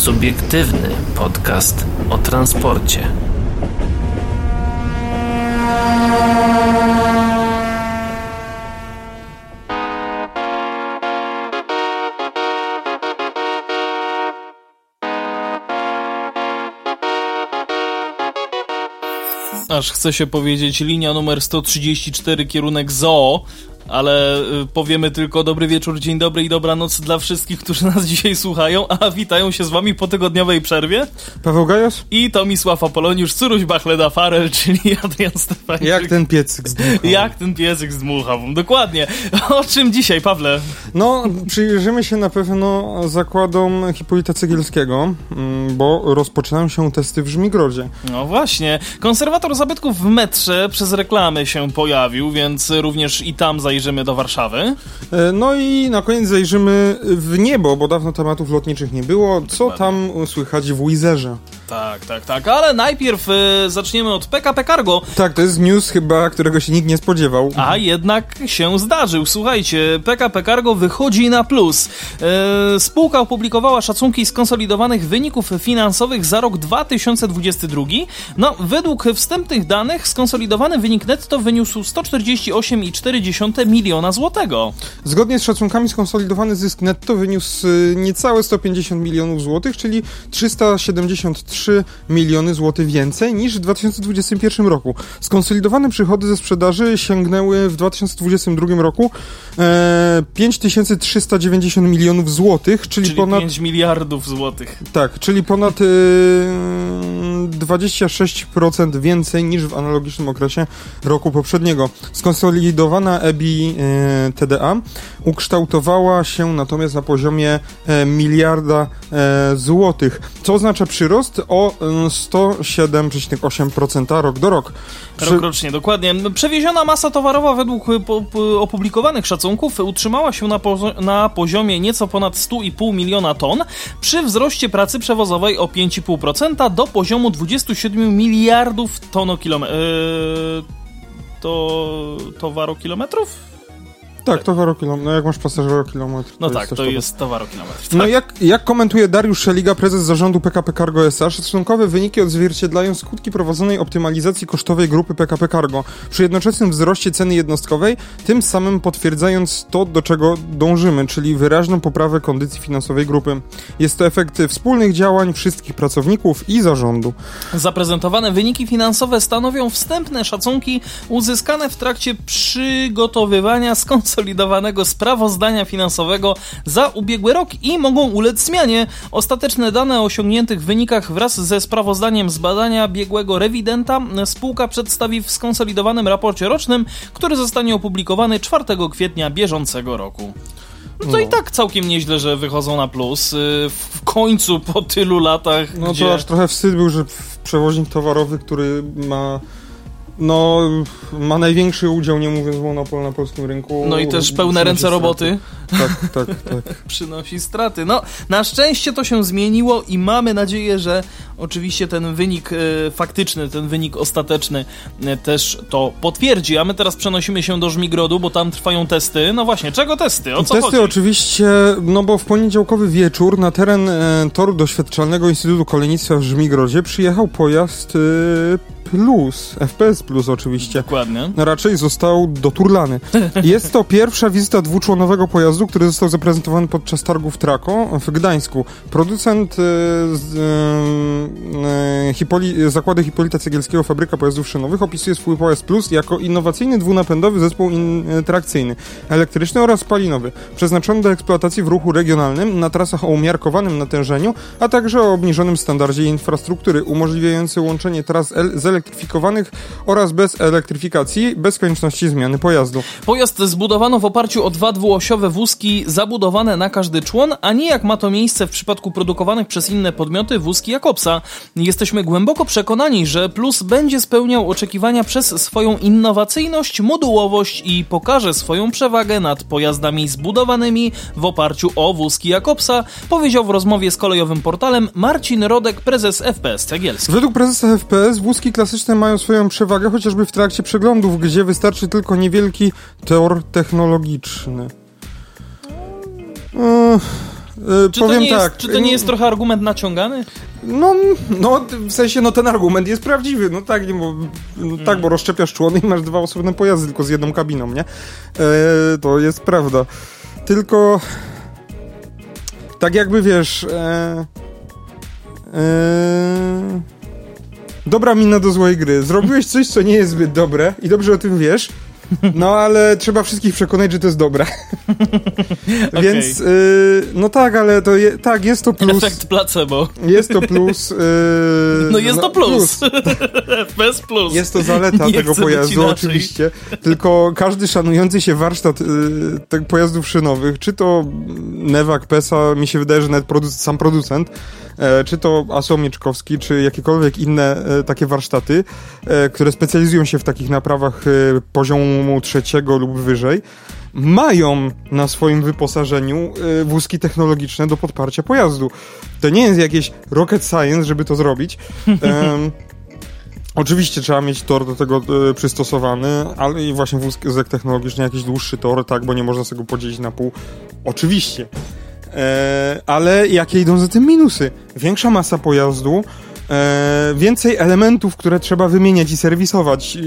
Subiektywny podcast o transporcie. Aż chce się powiedzieć linia numer 134 kierunek ZOO, ale y, powiemy tylko dobry wieczór, dzień dobry i dobranoc dla wszystkich, którzy nas dzisiaj słuchają, a witają się z wami po tygodniowej przerwie. Paweł Gajos? I Tomisław Apoloniusz, Curuś Bachleda Farel, czyli Adrian Stefańczyk. Jak ten piecyk z dmuchawą. Jak ten piecyk z dmuchawą, dokładnie. O czym dzisiaj, Pawle? No, przyjrzymy się na pewno zakładom Hipolita Cegielskiego, mm, bo rozpoczynają się testy w Żmigrodzie. No właśnie. Konserwator zabytków w metrze przez reklamy się pojawił, więc również i tam zajrzymy do Warszawy. E, No i na koniec zajrzymy w niebo, bo dawno tematów lotniczych nie było. Co tam słychać w Wizerze? Tak, tak, tak, ale najpierw y, zaczniemy od PKP Cargo, Tak, to jest news chyba, którego się nikt nie spodziewał. a jednak się zdarzył. Słuchajcie, PKP Cargo wychodzi na plus. E, spółka opublikowała szacunki skonsolidowanych wyników finansowych za rok 2022. No, według wstępnych danych skonsolidowany wynik netto wyniósł 148,4 miliona złotego. Zgodnie z szacunkami skonsolidowany zysk netto wyniósł y, niecałe 150 milionów złotych, czyli 373 miliony złotych więcej niż w 2021 roku. Skonsolidowane przychody ze sprzedaży sięgnęły w 2022 roku e, 5390 milionów złotych, czyli, Czyli ponad 5 miliardów złotych. tak, czyli ponad y, 26% więcej niż w analogicznym okresie roku poprzedniego. Skonsolidowana EBI y, TDA ukształtowała się natomiast na poziomie e, miliarda e, złotych, co oznacza przyrost o y, 107,8% rok do rok. Przy- Rokrocznie, dokładnie. Przewieziona masa towarowa według y, opublikowanych szacunków utrzymała się na, pozo- na poziomie nieco ponad 100,5 miliona ton, przy wzroście pracy przewozowej o 5,5% do poziomu 27 miliardów tonokilometrów. Yy, to towarokilometrów? Tak, towarokilometr. No jak masz pasażerokilometr. No to tak, też to towar. jest towarokilometr. No Tak. jak, jak komentuje Dariusz Szeliga, prezes zarządu PKP Cargo S.A., szacunkowe wyniki odzwierciedlają skutki prowadzonej optymalizacji kosztowej grupy PKP Cargo przy jednoczesnym wzroście ceny jednostkowej, tym samym potwierdzając to, do czego dążymy, czyli wyraźną poprawę kondycji finansowej grupy. Jest to efekt wspólnych działań wszystkich pracowników i zarządu. Zaprezentowane wyniki finansowe stanowią wstępne szacunki uzyskane w trakcie przygotowywania skonsolidowanego sprawozdania finansowego za ubiegły rok i mogą ulec zmianie. Ostateczne dane o osiągniętych wynikach wraz ze sprawozdaniem z badania biegłego rewidenta spółka przedstawi w skonsolidowanym raporcie rocznym, który zostanie opublikowany 4 kwietnia bieżącego roku. No to i tak całkiem nieźle, że wychodzą na plus. Yy, W końcu po tylu latach, No gdzie... to aż trochę wstyd był, że przewoźnik towarowy, który ma no, ma największy udział, nie mówiąc monopol na polskim rynku. No i też pełne ręce roboty Tak, tak, tak. przynosi straty. No, na szczęście to się zmieniło i mamy nadzieję, że oczywiście ten wynik e, faktyczny, ten wynik ostateczny e, też to potwierdzi. A my teraz przenosimy się do Żmigrodu, bo tam trwają testy. No właśnie, czego testy? O co Testy chodzi? oczywiście, no bo w poniedziałkowy wieczór na teren e, toru doświadczalnego Instytutu Kolejnictwa w Żmigrodzie przyjechał pojazd Plus, FPS Plus oczywiście. Dokładnie. Raczej został doturlany. Jest to pierwsza wizyta dwuczłonowego pojazdu, który został zaprezentowany podczas targów Trako w Gdańsku. Producent z, e, e, Hipoli, zakłady Hipolita Cegielskiego Fabryka Pojazdów Szynowych opisuje swój pojazd Plus jako innowacyjny dwunapędowy zespół trakcyjny, elektryczny oraz spalinowy, przeznaczony do eksploatacji w ruchu regionalnym na trasach o umiarkowanym natężeniu, a także o obniżonym standardzie infrastruktury, umożliwiający łączenie tras el- zelektryfikowanych oraz bez elektryfikacji, bez konieczności zmiany pojazdu. Pojazd zbudowano w oparciu o dwa dwuosiowe wózki zabudowane na każdy człon, a nie jak ma to miejsce w przypadku produkowanych przez inne podmioty wózki Jakobsa. Jesteśmy głęboko przekonani, że Plus będzie spełniał oczekiwania przez swoją innowacyjność, modułowość i pokaże swoją przewagę nad pojazdami zbudowanymi w oparciu o wózki Jakobsa, powiedział w rozmowie z kolejowym portalem Marcin Rodek, prezes FPS Cegielski. Według prezesa FPS wózki klasyczne mają swoją przewagę chociażby w trakcie przeglądów, gdzie wystarczy tylko niewielki tor technologiczny. Ech, E, Czy, powiem to nie jest, tak. czy to nie jest trochę argument naciągany? No, no, w sensie, no ten argument jest prawdziwy, no tak, nie, bo, no, tak, bo rozszczepiasz człony i masz dwa osobne pojazdy, tylko z jedną kabiną, nie? E, to jest prawda. Tylko, tak jakby, wiesz, e, e, dobra mina do złej gry. Zrobiłeś coś, co nie jest zbyt dobre i dobrze o tym wiesz, no ale trzeba wszystkich przekonać, że to jest dobre. Więc, y, no tak, ale to je, tak, jest to plus. Efekt placebo. Jest to plus. Yy, No jest to plus. FPS plus. Jest to zaleta Nie tego pojazdu, oczywiście. Tylko każdy szanujący się warsztat yy, tych pojazdów szynowych, czy to Newak, PESA, mi się wydaje, że nawet produc sam producent, czy to Aso Mieczkowski, czy jakiekolwiek inne e, takie warsztaty, e, które specjalizują się w takich naprawach e, poziomu trzeciego lub wyżej, mają na swoim wyposażeniu wózki technologiczne do podparcia pojazdu. To nie jest jakieś rocket science, żeby to zrobić. Em, Oczywiście trzeba mieć tor do tego y, przystosowany, ale i właśnie wózek technologiczny, jakiś dłuższy tor, tak, bo nie można sobie go podzielić na pół. Oczywiście. E, ale jakie idą za tym minusy? Większa masa pojazdu, e, więcej elementów, które trzeba wymieniać i serwisować,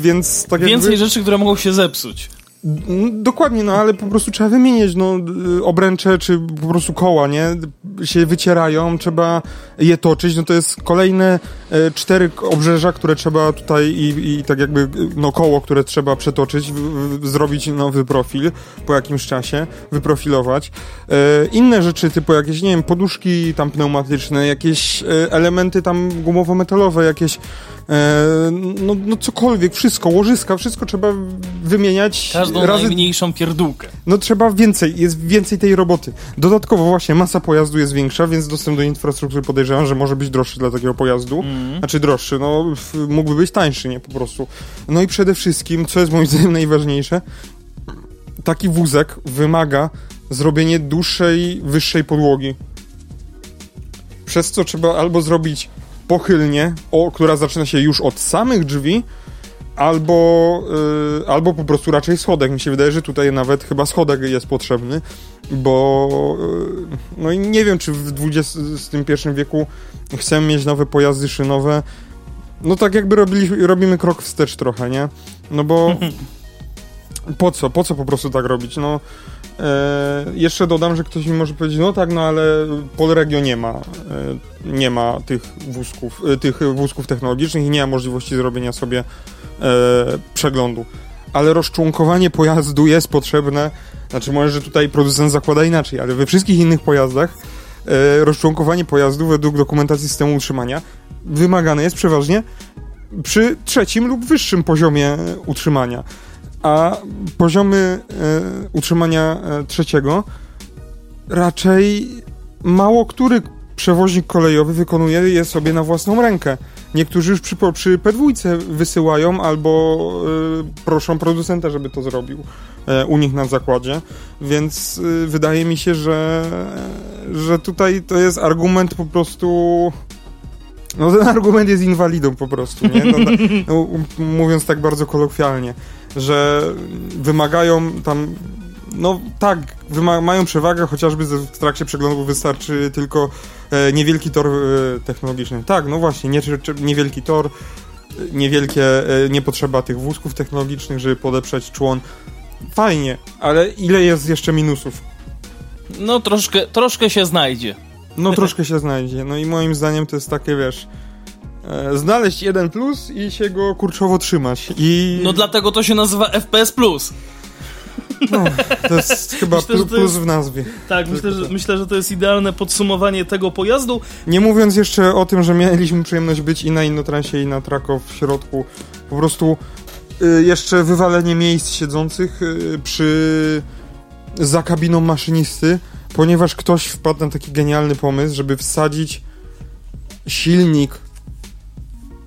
więc tak jakby... Więcej rzeczy, które mogą się zepsuć. Mm, Dokładnie, no ale po prostu trzeba wymieniać no, y, obręcze czy po prostu koła, nie? Się wycierają, trzeba je toczyć, no to jest kolejne e, cztery obrzeża, które trzeba tutaj i, i tak jakby y, no koło, które trzeba przetoczyć, w, w, zrobić nowy profil po jakimś czasie, wyprofilować. E, inne rzeczy typu jakieś, nie wiem, poduszki tam pneumatyczne, jakieś e, elementy tam gumowo-metalowe, jakieś no, no cokolwiek, wszystko, łożyska, wszystko trzeba wymieniać Każdą razy najmniejszą pierdółkę. no trzeba więcej, jest więcej tej roboty. Dodatkowo właśnie masa pojazdu jest większa, więc dostęp do infrastruktury podejrzewam, że może być droższy dla takiego pojazdu. Mhm. Znaczy droższy, no mógłby być tańszy, nie po prostu. No i przede wszystkim, co jest moim zdaniem najważniejsze, taki wózek wymaga zrobienie dłuższej, wyższej podłogi. Przez co trzeba albo zrobić pochylnie, o, która zaczyna się już od samych drzwi, albo, y, albo po prostu raczej schodek. Mi się wydaje, że tutaj nawet chyba schodek jest potrzebny, bo y, no i nie wiem, czy w XXI wieku chcemy mieć nowe pojazdy szynowe. No tak jakby robili, robimy krok wstecz trochę, nie? No bo po co? Po co po prostu tak robić? No e, jeszcze dodam, że ktoś mi może powiedzieć, no tak, no ale Polregio nie ma, e, nie ma tych wózków, e, tych wózków technologicznych i nie ma możliwości zrobienia sobie e, przeglądu. Ale rozczłonkowanie pojazdu jest potrzebne, znaczy może, że tutaj producent zakłada inaczej, ale we wszystkich innych pojazdach e, rozczłonkowanie pojazdu według dokumentacji systemu utrzymania wymagane jest przeważnie przy trzecim lub wyższym poziomie utrzymania. A poziomy e, utrzymania e, trzeciego raczej mało który przewoźnik kolejowy wykonuje je sobie na własną rękę. Niektórzy już przy, przy P2 wysyłają albo e, proszą producenta, żeby to zrobił e, u nich na zakładzie, więc e, wydaje mi się, że, że tutaj to jest argument po prostu no ten argument jest inwalidą po prostu, nie? No, no, mówiąc tak bardzo kolokwialnie, że wymagają tam, no tak, mają przewagę, chociażby w trakcie przeglądu wystarczy tylko e, niewielki tor e, technologiczny. Tak, no właśnie, nie, czy, niewielki tor, e, niewielkie, e, nie potrzeba tych wózków technologicznych, żeby podeprzeć człon. Fajnie, ale ile jest jeszcze minusów? No troszkę, troszkę się znajdzie. No troszkę się znajdzie. No i moim zdaniem to jest takie, wiesz, znaleźć jeden plus i się go kurczowo trzymać. I No dlatego to się nazywa FPS plus. no, to jest chyba Myślę, plus jest- w nazwie. Tak, myślę że, myślę, że to jest idealne podsumowanie tego pojazdu. Nie mówiąc jeszcze o tym, że mieliśmy przyjemność być i na Innotransie, i na Trako w środku. Po prostu y, jeszcze wywalenie miejsc siedzących y, przy za kabiną maszynisty, ponieważ ktoś wpadł na taki genialny pomysł, żeby wsadzić silnik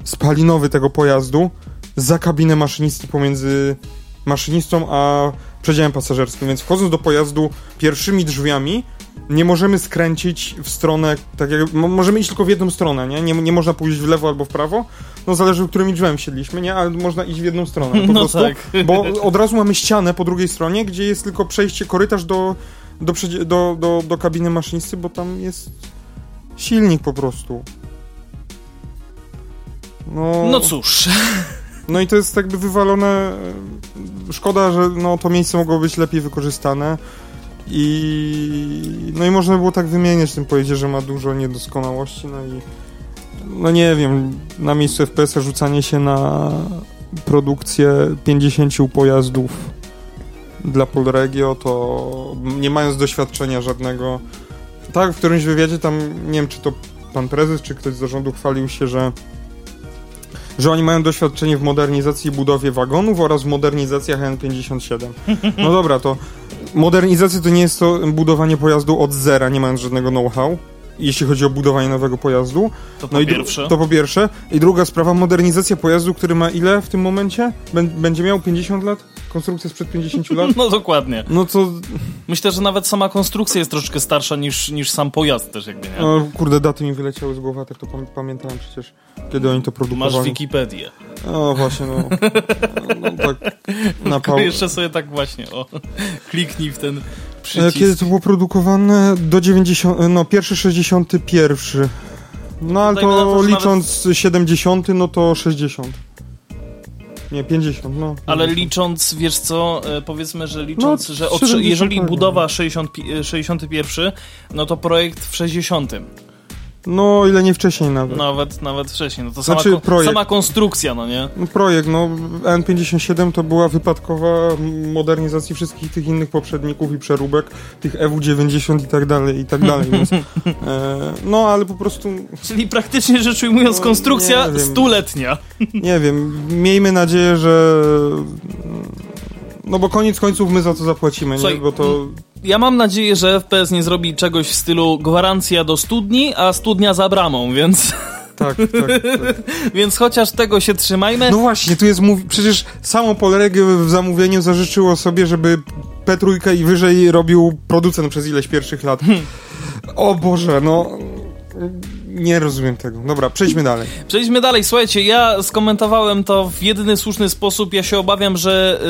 spalinowy tego pojazdu za kabinę maszynisty pomiędzy maszynistą a przedziałem pasażerskim. Więc wchodząc do pojazdu pierwszymi drzwiami, nie możemy skręcić w stronę, tak jak, mo- możemy iść tylko w jedną stronę, nie? nie? Nie można pójść w lewo albo w prawo, no zależy, którymi drzwiami siedliśmy, nie? Ale można iść w jedną stronę, po No prostu, tak. bo od razu mamy ścianę po drugiej stronie, gdzie jest tylko przejście, korytarz do, do, do, do, do kabiny maszynisty, bo tam jest silnik po prostu. No, No cóż, no i to jest jakby wywalone. e, Szkoda, że no, to miejsce mogło być lepiej wykorzystane. I no i można było tak wymieniać tym powiedzieć, że ma dużo niedoskonałości, no i no nie wiem, na miejscu FPS-a rzucanie się na produkcję 50 pojazdów dla Polregio, to nie mając doświadczenia żadnego. Tak, w którymś wywiadzie tam, nie wiem czy to pan prezes, czy ktoś z zarządu chwalił się, że że oni mają doświadczenie w modernizacji i budowie wagonów oraz w modernizacjach N57. No dobra, to modernizacja to nie jest to budowanie pojazdu od zera, nie mając żadnego know-how, jeśli chodzi o budowanie nowego pojazdu. to po No i dru- pierwsze. To po pierwsze. I druga sprawa, modernizacja pojazdu, który ma ile w tym momencie? Bę- będzie miał 50 lat? Konstrukcja sprzed 50 lat? No dokładnie. No to, Myślę, że nawet sama konstrukcja jest troszeczkę starsza niż, niż sam pojazd też jakby, nie? no, kurde, daty mi wyleciały z głowy, tak to pam- pamiętałem przecież, kiedy oni to Masz produkowali. Wikipedię. O, właśnie, no. no tak, na pał... jeszcze sobie tak właśnie, o, kliknij w ten E, przycisk. Kiedy to było produkowane? Do 90, no pierwszy 61. No ale to licząc 70, no to 60. Nie, 50, no. Ale 50. licząc, wiesz co, e, powiedzmy, że licząc, No, że od, 70 jeżeli budowa 60, pi- e, 61, no to projekt w 60. No, ile nie wcześniej nawet. Nawet, nawet wcześniej. No to Znaczy, sama, projekt. sama konstrukcja, no nie? No, projekt, no N57 to była wypadkowa modernizacji wszystkich tych innych poprzedników i przeróbek, tych EW90 i tak dalej, i tak dalej, więc, e, no ale po prostu, Czyli praktycznie rzecz ujmując, No, konstrukcja nie stuletnia. nie wiem, miejmy nadzieję, że no bo koniec końców my za to zapłacimy, Słuchaj, nie, bo to Ja mam nadzieję, że FPS nie zrobi czegoś w stylu gwarancja do studni, a studnia za bramą, więc, tak, tak, tak. więc chociaż tego się trzymajmy. No właśnie, tu jest mówi, przecież samo Polregio w zamówieniu zażyczyło sobie, żeby P3 i wyżej robił producent przez ileś pierwszych lat. O Boże, no nie rozumiem tego. Dobra, przejdźmy dalej. Przejdźmy dalej. Słuchajcie, ja skomentowałem to w jedyny słuszny sposób. Ja się obawiam, że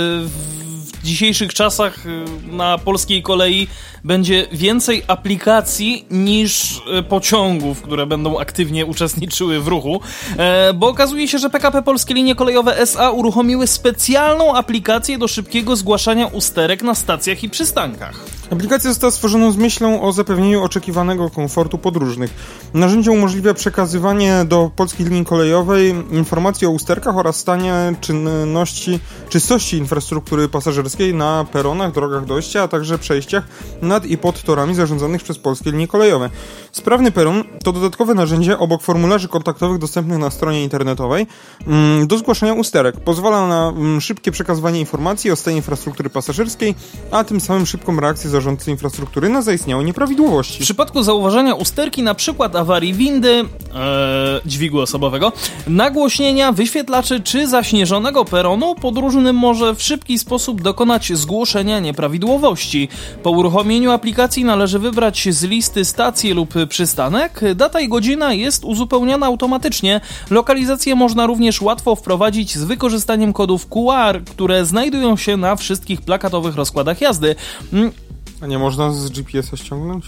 y, w dzisiejszych czasach y, na polskiej kolei będzie więcej aplikacji niż y, pociągów, które będą aktywnie uczestniczyły w ruchu, E, bo okazuje się, że PKP Polskie Linie Kolejowe SA uruchomiły specjalną aplikację do szybkiego zgłaszania usterek na stacjach i przystankach. Aplikacja została stworzona z myślą o zapewnieniu oczekiwanego komfortu podróżnych. Narzędzie umożliwia przekazywanie do polskiej linii kolejowej informacji o usterkach oraz stanie czynności, czystości infrastruktury pasażerskiej na peronach, drogach dojścia, a także przejściach nad i pod torami zarządzanych przez polskie linie kolejowe. Sprawny peron to dodatkowe narzędzie obok formularzy kontaktowych dostępnych na stronie internetowej mm, do zgłaszania usterek. Pozwala na mm, szybkie przekazywanie informacji o stanie infrastruktury pasażerskiej, a tym samym szybką reakcję zarządcy infrastruktury na zaistniałe W nieprawidłowości. przypadku zauważenia usterki, na przykład awarii windy, e, dźwigu osobowego, nagłośnienia, wyświetlaczy czy zaśnieżonego peronu, podróżny może w szybki sposób dokonać zgłoszenia nieprawidłowości. Po uruchomieniu aplikacji należy wybrać z listy stację lub przystanek. Data i godzina jest uzupełniana automatycznie. Lokalizację można również łatwo wprowadzić z wykorzystaniem kodów QR, które znajdują się na wszystkich plakatowych rozkładach jazdy. Mm, A nie można z GPS-a ściągnąć?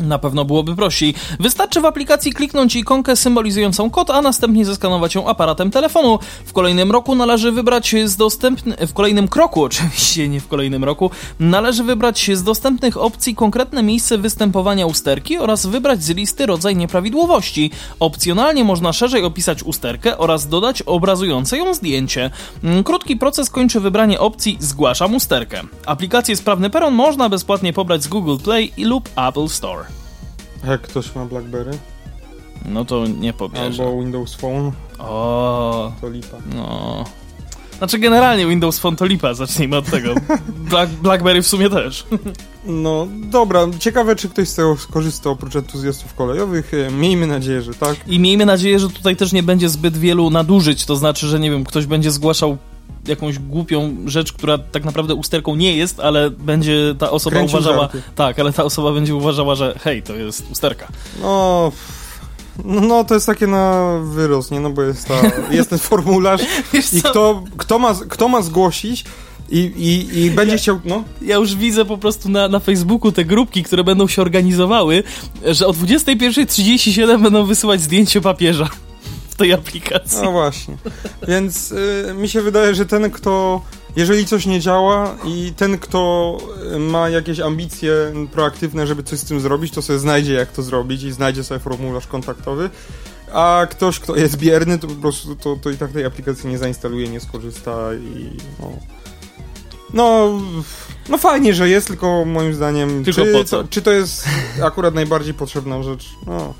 Na pewno byłoby prościej. Wystarczy w aplikacji kliknąć ikonkę symbolizującą kod, a następnie zeskanować ją aparatem telefonu. W kolejnym roku należy wybrać z dostępnych... W kolejnym kroku, oczywiście, nie w kolejnym roku, należy wybrać z dostępnych opcji konkretne miejsce występowania usterki oraz wybrać z listy rodzaj nieprawidłowości. Opcjonalnie można szerzej opisać usterkę oraz dodać obrazujące ją zdjęcie. Mm, Krótki proces kończy wybranie opcji Zgłaszam usterkę. Aplikację Sprawny Peron można bezpłatnie pobrać z Google Play lub Apple Store. Jak ktoś ma BlackBerry No to nie pobierze. albo Windows Phone, O, to lipa. no. Znaczy generalnie Windows Phone to lipa, zacznijmy od tego. Black, Blackberry w sumie też. No dobra, ciekawe czy ktoś z tego skorzysta oprócz entuzjastów kolejowych. E, Miejmy nadzieję, że tak. I miejmy nadzieję, że tutaj też nie będzie zbyt wielu nadużyć, to znaczy, że nie wiem, ktoś będzie zgłaszał jakąś głupią rzecz, która tak naprawdę usterką nie jest, ale będzie ta osoba Kręcił uważała... żarty. Tak, ale ta osoba będzie uważała, że hej, to jest usterka. No, no, to jest takie na wyrost, nie? No bo jest, ta, jest ten formularz i kto, kto, ma, kto ma zgłosić I, i, i będzie chciał, no. Ja już widzę po prostu na, na Facebooku te grupki, które będą się organizowały, że o 21.37 będą wysyłać zdjęcie papieża tej aplikacji. No właśnie. Więc y, mi się wydaje, że ten, kto. Jeżeli coś nie działa i ten, kto y, ma jakieś ambicje proaktywne, żeby coś z tym zrobić, to sobie znajdzie, jak to zrobić i znajdzie sobie formularz kontaktowy. A ktoś, kto jest bierny, to po prostu to, to i tak tej aplikacji nie zainstaluje, nie skorzysta i. No, no, no fajnie, że jest, tylko moim zdaniem. Tylko czy, po co? To, czy to jest akurat najbardziej potrzebna rzecz? No.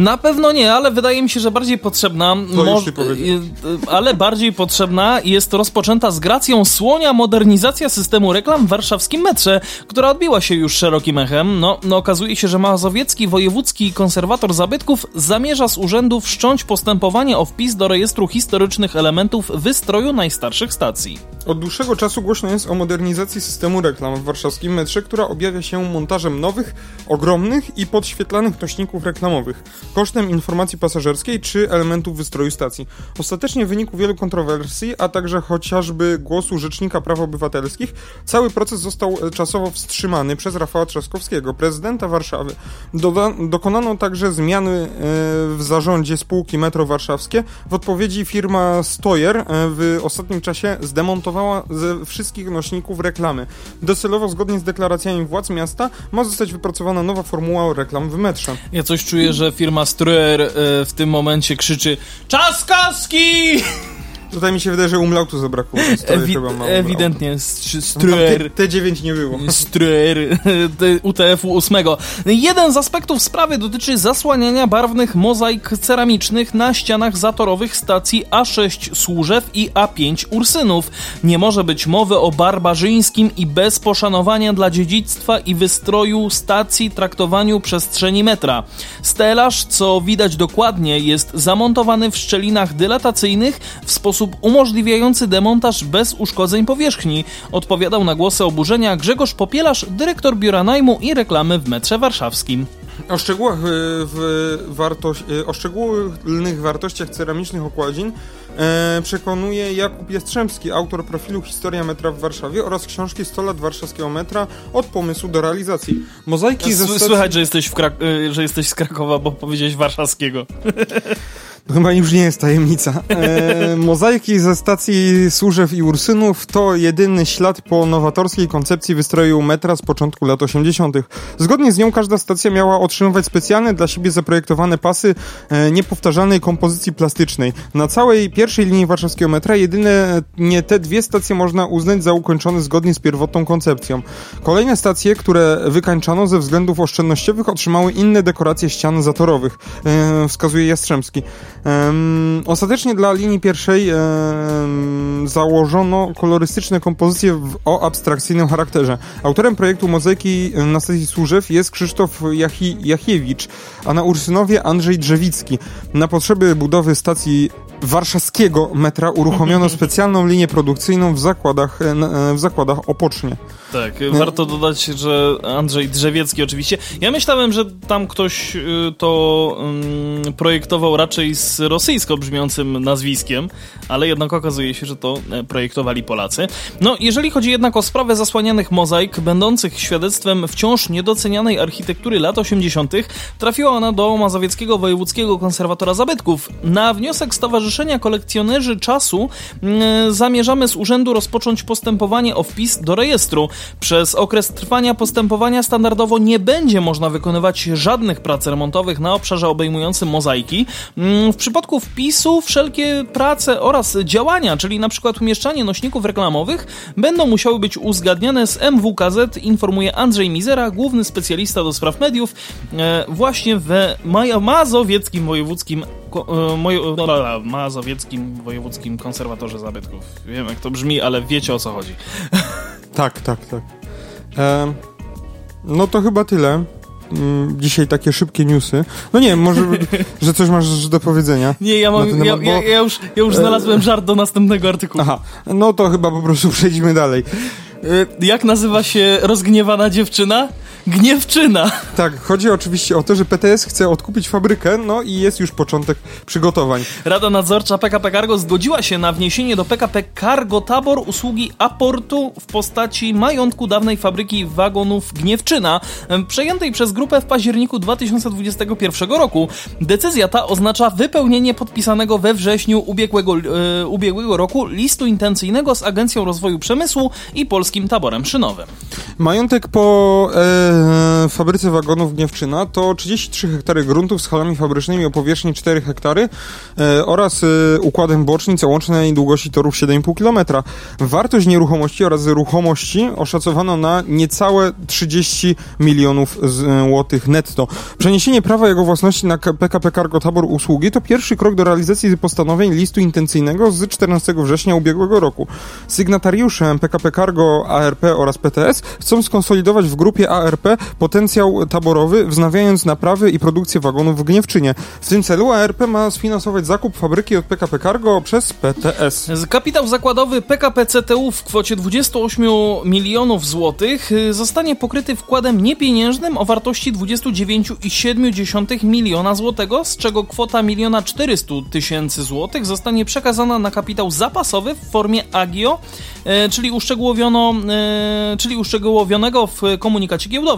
Na pewno nie, ale wydaje mi się, że bardziej potrzebna. Y, y, ale bardziej potrzebna jest rozpoczęta z gracją słonia modernizacja systemu reklam w warszawskim metrze, która odbiła się już szerokim echem. No, no okazuje się, że Mazowiecki Wojewódzki Konserwator Zabytków zamierza z urzędu wszcząć postępowanie o wpis do rejestru historycznych elementów wystroju najstarszych stacji. Od dłuższego czasu głośno jest o modernizacji systemu reklam w warszawskim metrze, która objawia się montażem nowych, ogromnych i podświetlanych nośników reklamowych, kosztem informacji pasażerskiej czy elementów wystroju stacji. Ostatecznie w wyniku wielu kontrowersji, a także chociażby głosu Rzecznika Praw Obywatelskich, cały proces został e, czasowo wstrzymany przez Rafała Trzaskowskiego, prezydenta Warszawy. Doda dokonano także zmiany e, w zarządzie spółki Metro Warszawskie. W odpowiedzi firma Stoyer e, w ostatnim czasie zdemontowała ze wszystkich nośników reklamy. Docelowo, zgodnie z deklaracjami władz miasta, ma zostać wypracowana nowa formuła reklam w metrze. Ja coś czuję, że firma Struer y, w tym momencie krzyczy Czaskowski! Tutaj mi się wydaje, że umlautu zabrakło. Ewi ewidentnie, Tam Struer. T- T9 nie było. Struer UTF-u 8. Jeden z aspektów sprawy dotyczy zasłaniania barwnych mozaik ceramicznych na ścianach zatorowych stacji A6 Służew i A5 Ursynów. Nie może być mowy o barbarzyńskim i bez poszanowania dla dziedzictwa i wystroju stacji traktowaniu przestrzeni metra. Stelaż, co widać dokładnie, jest zamontowany w szczelinach dylatacyjnych w sposób umożliwiający demontaż bez uszkodzeń powierzchni. Odpowiadał na głosy oburzenia Grzegorz Popielarz, dyrektor biura najmu i reklamy w metrze warszawskim. O szczegółach y, w wartość, y, o szczególnych wartościach ceramicznych okładzin e, przekonuje Jakub Jastrzębski, autor profilu Historia metra w Warszawie oraz książki 100 lat warszawskiego metra od pomysłu do realizacji. Mozaiki ze S- stacji... Słychać, że jesteś, Krak- że jesteś z Krakowa, bo powiedziałeś warszawskiego. Chyba już nie jest tajemnica. E, mozaiki ze stacji Służew i Ursynów to jedyny ślad po nowatorskiej koncepcji wystroju metra z początku lat 80. Zgodnie z nią każda stacja miała otrzymywać specjalne dla siebie zaprojektowane pasy e, niepowtarzalnej kompozycji plastycznej. Na całej pierwszej linii warszawskiego metra jedynie nie te dwie stacje można uznać za ukończone zgodnie z pierwotną koncepcją. Kolejne stacje, które wykańczano ze względów oszczędnościowych otrzymały inne dekoracje ścian zatorowych, e, wskazuje Jastrzębski. Em, ostatecznie dla linii pierwszej em, założono kolorystyczne kompozycje w, o abstrakcyjnym charakterze. Autorem projektu mozaiki na stacji Służew jest Krzysztof Jachi, Jachiewicz, a na Ursynowie Andrzej Drzewicki. Na potrzeby budowy stacji warszawskiego metra uruchomiono specjalną linię produkcyjną w zakładach, e, e, w zakładach Opocznie. Tak, warto dodać, że Andrzej Drzewiecki oczywiście. Ja myślałem, że tam ktoś y, to ym, projektował raczej z rosyjsko brzmiącym nazwiskiem, ale jednak okazuje się, że to e, projektowali Polacy. No, jeżeli chodzi jednak o sprawę zasłanianych mozaik, będących świadectwem wciąż niedocenianej architektury lat 80., trafiła ona do Mazowieckiego Wojewódzkiego Konserwatora Zabytków. Na wniosek Stowarzyszenia Kolekcjonerzy Czasu mm, zamierzamy z urzędu rozpocząć postępowanie o wpis do rejestru. Przez okres trwania postępowania standardowo nie będzie można wykonywać żadnych prac remontowych na obszarze obejmującym mozaiki. Mm, W przypadku wpisu wszelkie prace oraz działania, czyli przykład umieszczanie nośników reklamowych, będą musiały być uzgadniane z MWKZ, informuje Andrzej Mizera, główny specjalista do spraw mediów, e, właśnie w Mazowieckim Wojewódzkim e, no, Mazowieckim Wojewódzkim Konserwatorze Zabytków. Wiem jak to brzmi, ale wiecie o co chodzi. Tak, tak, tak. Em, no to chyba tyle. Mm, Dzisiaj takie szybkie newsy. No nie, może, że coś masz do powiedzenia. Nie, ja, mam, ja, temat, ja, bo- ja, już, ja już znalazłem żart do następnego artykułu. Aha, no to chyba po prostu przejdźmy dalej. Y, Jak nazywa się rozgniewana dziewczyna? Gniewczyna. Tak, chodzi oczywiście o to, że PTS chce odkupić fabrykę, no i jest już początek przygotowań. Rada Nadzorcza PKP Cargo zgodziła się na wniesienie do PKP Cargo Tabor usługi aportu w postaci majątku dawnej fabryki wagonów Gniewczyna, przejętej przez grupę w październiku 2021 roku. Decyzja ta oznacza wypełnienie podpisanego we wrześniu ubiegłego, e, ubiegłego roku listu intencyjnego z Agencją Rozwoju Przemysłu i Polskim Taborem Szynowym. Majątek po e, fabryce wagonów Gniewczyna to 33 hektary gruntów z halami fabrycznymi o powierzchni 4 hektary e, oraz e, układem bocznic o łącznej długości torów 7,5 km. Wartość nieruchomości oraz ruchomości oszacowano na niecałe 30 milionów złotych netto. Przeniesienie prawa jego własności na PKP Cargo Tabor Usługi to pierwszy krok do realizacji postanowień listu intencyjnego z 14 września ubiegłego roku. Sygnatariusze PKP Cargo ARP oraz PTS chcą skonsolidować w grupie ARP potencjał taborowy, wznawiając naprawy i produkcję wagonów w Gniewczynie. W tym celu ARP ma sfinansować zakup fabryki od PKP Cargo przez PTS. Kapitał zakładowy PKP CTU w kwocie 28 milionów złotych y, zostanie pokryty wkładem niepieniężnym o wartości 29,7 miliona złotego, z czego kwota miliona 400 tysięcy złotych zostanie przekazana na kapitał zapasowy w formie AGIO, e, czyli, uszczegółowiono, e, czyli uszczegółowionego w komunikacie giełdowym.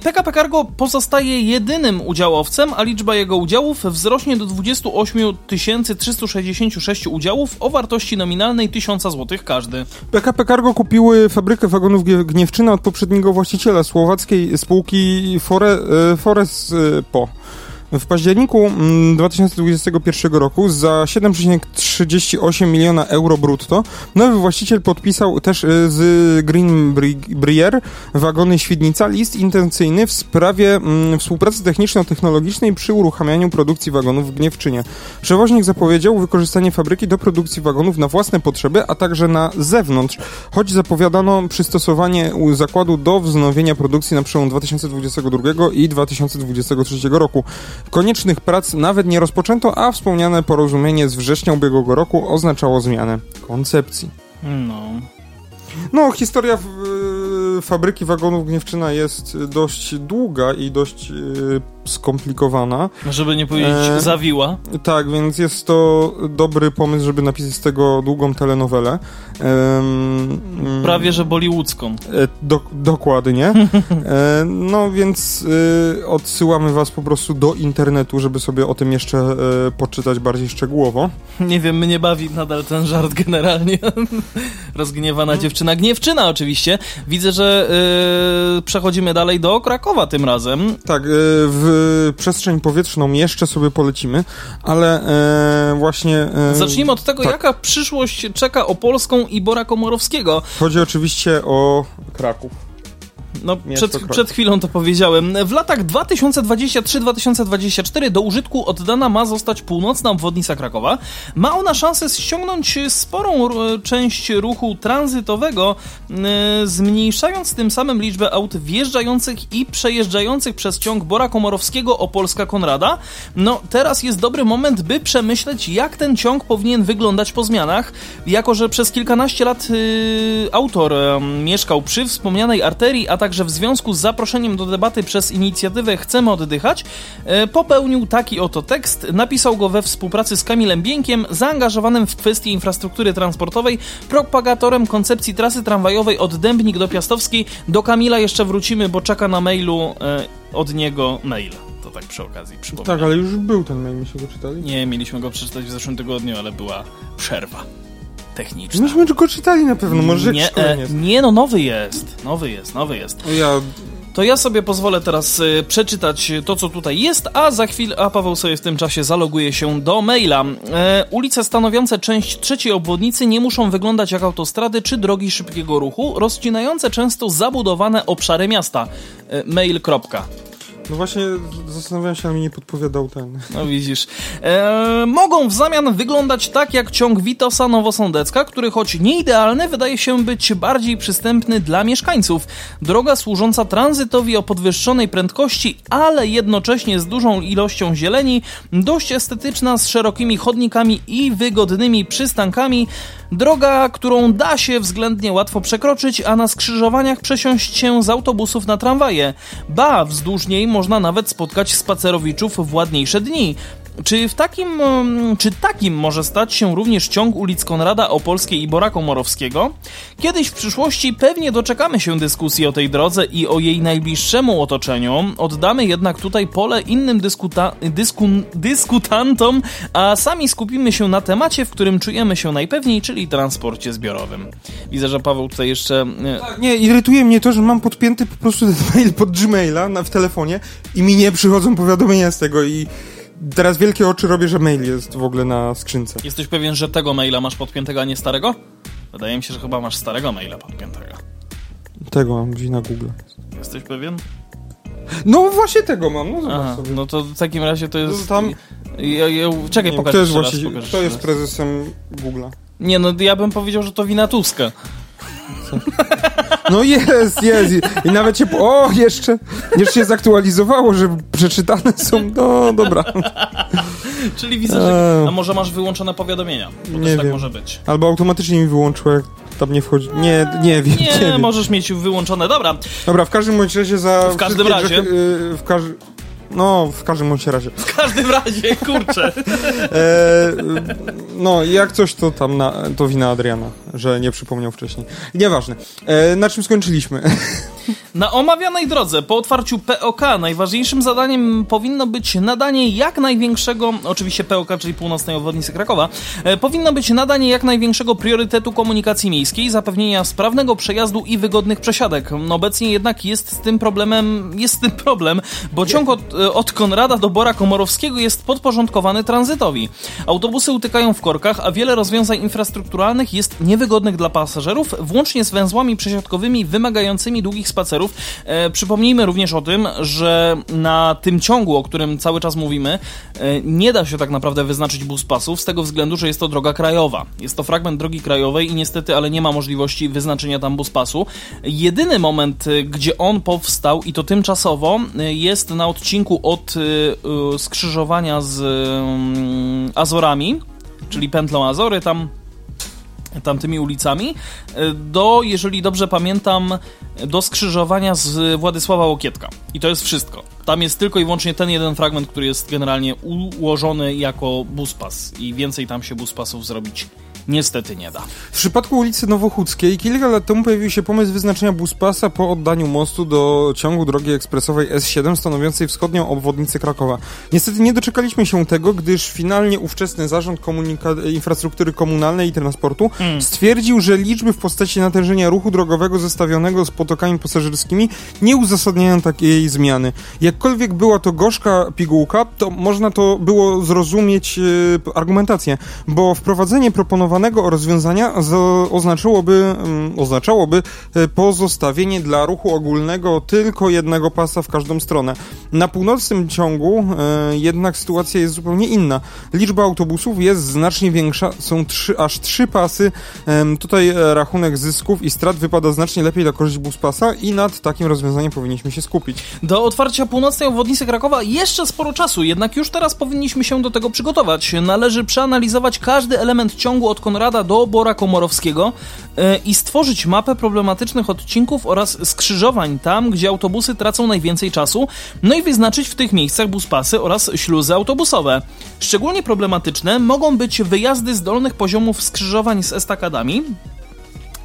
PKP e, Cargo pozostaje jedynym udziałowcem, a liczba jego udziałów wzrośnie do 28 366 udziałów o wartości nominalnej 1000 zł każdy. PKP Cargo kupiły fabrykę wagonów Gniewczyna od poprzedniego właściciela słowackiej spółki Fore, Forest Po. W październiku 2021 mm, roku za 7,38 miliona euro brutto nowy właściciel podpisał też y, z Green Brier wagony Świdnica list intencyjny w sprawie mm, współpracy techniczno-technologicznej przy uruchamianiu produkcji wagonów w Gniewczynie. Przewoźnik zapowiedział wykorzystanie fabryki do produkcji wagonów na własne potrzeby, a także na zewnątrz, choć zapowiadano przystosowanie zakładu do wznowienia produkcji na przełom 2022 i 2023 roku. Koniecznych prac nawet nie rozpoczęto, a wspomniane porozumienie z września ubiegłego roku oznaczało zmianę koncepcji. No. No, historia fabryki wagonów Gniewczyna jest dość długa i dość skomplikowana. Żeby nie powiedzieć e, zawiła. Tak, więc jest to dobry pomysł, żeby napisać z tego długą telenowelę. E, Prawie, że bollywoodzką. E, do, dokładnie. E, no więc e, odsyłamy was po prostu do internetu, żeby sobie o tym jeszcze e, poczytać bardziej szczegółowo. Nie wiem, mnie bawi nadal ten żart generalnie. Rozgniewana hmm. dziewczyna. Gniewczyna oczywiście. Widzę, że przechodzimy dalej do Krakowa tym razem. Tak, w przestrzeń powietrzną jeszcze sobie polecimy, ale e, właśnie... E, Zacznijmy od tego, tak. jaka przyszłość czeka Opolską i Bora Komorowskiego. Chodzi oczywiście o Kraków. No, przed, przed chwilą to powiedziałem. W latach 2023-2024 do użytku oddana ma zostać północna obwodnica Krakowa. Ma ona szansę ściągnąć sporą część ruchu tranzytowego, e, zmniejszając tym samym liczbę aut wjeżdżających i przejeżdżających przez ciąg Bora Komorowskiego Opolska Konrada. No, teraz jest dobry moment, by przemyśleć, jak ten ciąg powinien wyglądać po zmianach, jako że przez kilkanaście lat y, autor y, mieszkał przy wspomnianej arterii, a także także w związku z zaproszeniem do debaty przez inicjatywę Chcemy Oddychać, e, popełnił taki oto tekst. Napisał go we współpracy z Kamilem Bieńkiem, zaangażowanym w kwestie infrastruktury transportowej, propagatorem koncepcji trasy tramwajowej od Dębnik do Piastowskiej. Do Kamila jeszcze wrócimy, bo czeka na mailu e, od niego mail. To tak przy okazji przypomnę. Tak, ale już był ten mail, myśmy go czytali? Nie, mieliśmy go przeczytać w zeszłym tygodniu, ale była przerwa techniczna. Myśmy go czytali na pewno, może nie, e, nie, no nowy jest, nowy jest, nowy jest. Ja... To ja sobie pozwolę teraz y, przeczytać to, co tutaj jest, a za chwilę, a Paweł sobie w tym czasie zaloguje się do maila. E, ulice stanowiące część trzeciej obwodnicy nie muszą wyglądać jak autostrady czy drogi szybkiego ruchu, rozcinające często zabudowane obszary miasta. E, mail. No właśnie zastanawiałem się, ale mi nie podpowiadał ten. No widzisz. Eee, mogą w zamian wyglądać tak jak ciąg Witosa Nowosądecka, który choć nie idealny, wydaje się być bardziej przystępny dla mieszkańców. Droga służąca tranzytowi o podwyższonej prędkości, ale jednocześnie z dużą ilością zieleni, dość estetyczna, z szerokimi chodnikami i wygodnymi przystankami, Droga, którą da się względnie łatwo przekroczyć, a na skrzyżowaniach przesiąść się z autobusów na tramwaje. Ba, wzdłuż niej można nawet spotkać spacerowiczów w ładniejsze dni. Czy w takim, mm, czy takim może stać się również ciąg ulic Konrada Opolskiej i Bora Komorowskiego? Kiedyś w przyszłości pewnie doczekamy się dyskusji o tej drodze i o jej najbliższemu otoczeniu. Oddamy jednak tutaj pole innym dyskuta, dysku, dyskutantom, a sami skupimy się na temacie, w którym czujemy się najpewniej, czyli transporcie zbiorowym. Widzę, że Paweł tutaj jeszcze... e, Nie, irytuje mnie to, że mam podpięty po prostu mail pod Gmaila na, w telefonie i mi nie przychodzą powiadomienia z tego i Teraz wielkie oczy robię, że mail jest w ogóle na skrzynce. Jesteś pewien, że tego maila masz podpiętego, a nie starego? Wydaje mi się, że chyba masz starego maila podpiętego. Tego mam gdzieś na Google. Jesteś pewien? No właśnie tego mam, no Aha, sobie. No to w takim razie to jest... No tam... Ja, ja, czekaj, nie, pokaż Kto jest, właśnie, kto jest prezesem Google'a? Nie, no ja bym powiedział, że to wina Tuska. No jest, jest. I nawet się. O, jeszcze. Jeszcze się zaktualizowało, że przeczytane są. No, dobra. Czyli widzę, że. A może masz wyłączone powiadomienia? Bo nie tak wiem. może być. Albo automatycznie mi wyłączyło, jak tam nie wchodzi. Nie, nie wiem. Nie, nie wiem. możesz mieć wyłączone. Dobra. Dobra, w każdym razie za. W każdym razie. w każdym. No, w każdym bądź razie. W każdym razie, kurczę. e, no, jak coś, to tam na, to wina Adriana, że nie przypomniał wcześniej. Nieważne. E, na czym skończyliśmy? Na omawianej drodze po otwarciu POK najważniejszym zadaniem powinno być nadanie jak największego, oczywiście POK, czyli północnej obwodnicy Krakowa, e, powinno być nadanie jak największego priorytetu komunikacji miejskiej, zapewnienia sprawnego przejazdu i wygodnych przesiadek. Obecnie jednak jest z tym problemem, jest z tym problem, bo ciąg od, e, od Konrada do Bora Komorowskiego jest podporządkowany tranzytowi. Autobusy utykają w korkach, a wiele rozwiązań infrastrukturalnych jest niewygodnych dla pasażerów, włącznie z węzłami przesiadkowymi wymagającymi długich spacerów. E, przypomnijmy również o tym, że na tym ciągu, o którym cały czas mówimy, e, nie da się tak naprawdę wyznaczyć bus pasów z tego względu, że jest to droga krajowa. Jest to fragment drogi krajowej i niestety, ale nie ma możliwości wyznaczenia tam bus pasu. Jedyny moment, e, gdzie on powstał i to tymczasowo e, jest na odcinku od e, e, skrzyżowania z mm, Azorami, czyli pętlą Azory, tam tamtymi ulicami, e, do, jeżeli dobrze pamiętam, do skrzyżowania z Władysława Łokietka. I to jest wszystko. Tam jest tylko i wyłącznie ten jeden fragment, który jest generalnie ułożony jako buspas i więcej tam się buspasów zrobić niestety nie da. W przypadku ulicy Nowochódzkiej kilka lat temu pojawił się pomysł wyznaczenia buspasa po oddaniu mostu do ciągu drogi ekspresowej S7 stanowiącej wschodnią obwodnicę Krakowa. Niestety nie doczekaliśmy się tego, gdyż finalnie ówczesny Zarząd Komunika- Infrastruktury Komunalnej i Transportu hmm. stwierdził, że liczby w postaci natężenia ruchu drogowego zestawionego z potokami pasażerskimi nie uzasadniają takiej zmiany. Jakkolwiek była to gorzka pigułka, to można to było zrozumieć yy, argumentację, bo wprowadzenie proponowanego proponowanego rozwiązania oznaczałoby, mm, oznaczałoby e, pozostawienie dla ruchu ogólnego tylko jednego pasa w każdą stronę. Na północnym ciągu e, jednak sytuacja jest zupełnie inna. Liczba autobusów jest znacznie większa, są trzy, aż trzy pasy. Tutaj e, rachunek zysków i strat wypada znacznie lepiej dla korzyść buspasa i nad takim rozwiązaniem powinniśmy się skupić. Do otwarcia północnej obwodnicy Krakowa jeszcze sporo czasu, jednak już teraz powinniśmy się do tego przygotować. Należy przeanalizować każdy element ciągu od Konrada do Bora Komorowskiego e, i stworzyć mapę problematycznych odcinków oraz skrzyżowań tam, gdzie autobusy tracą najwięcej czasu, no i wyznaczyć w tych miejscach buspasy oraz śluzy autobusowe. Szczególnie problematyczne mogą być wyjazdy z dolnych poziomów skrzyżowań z estakadami,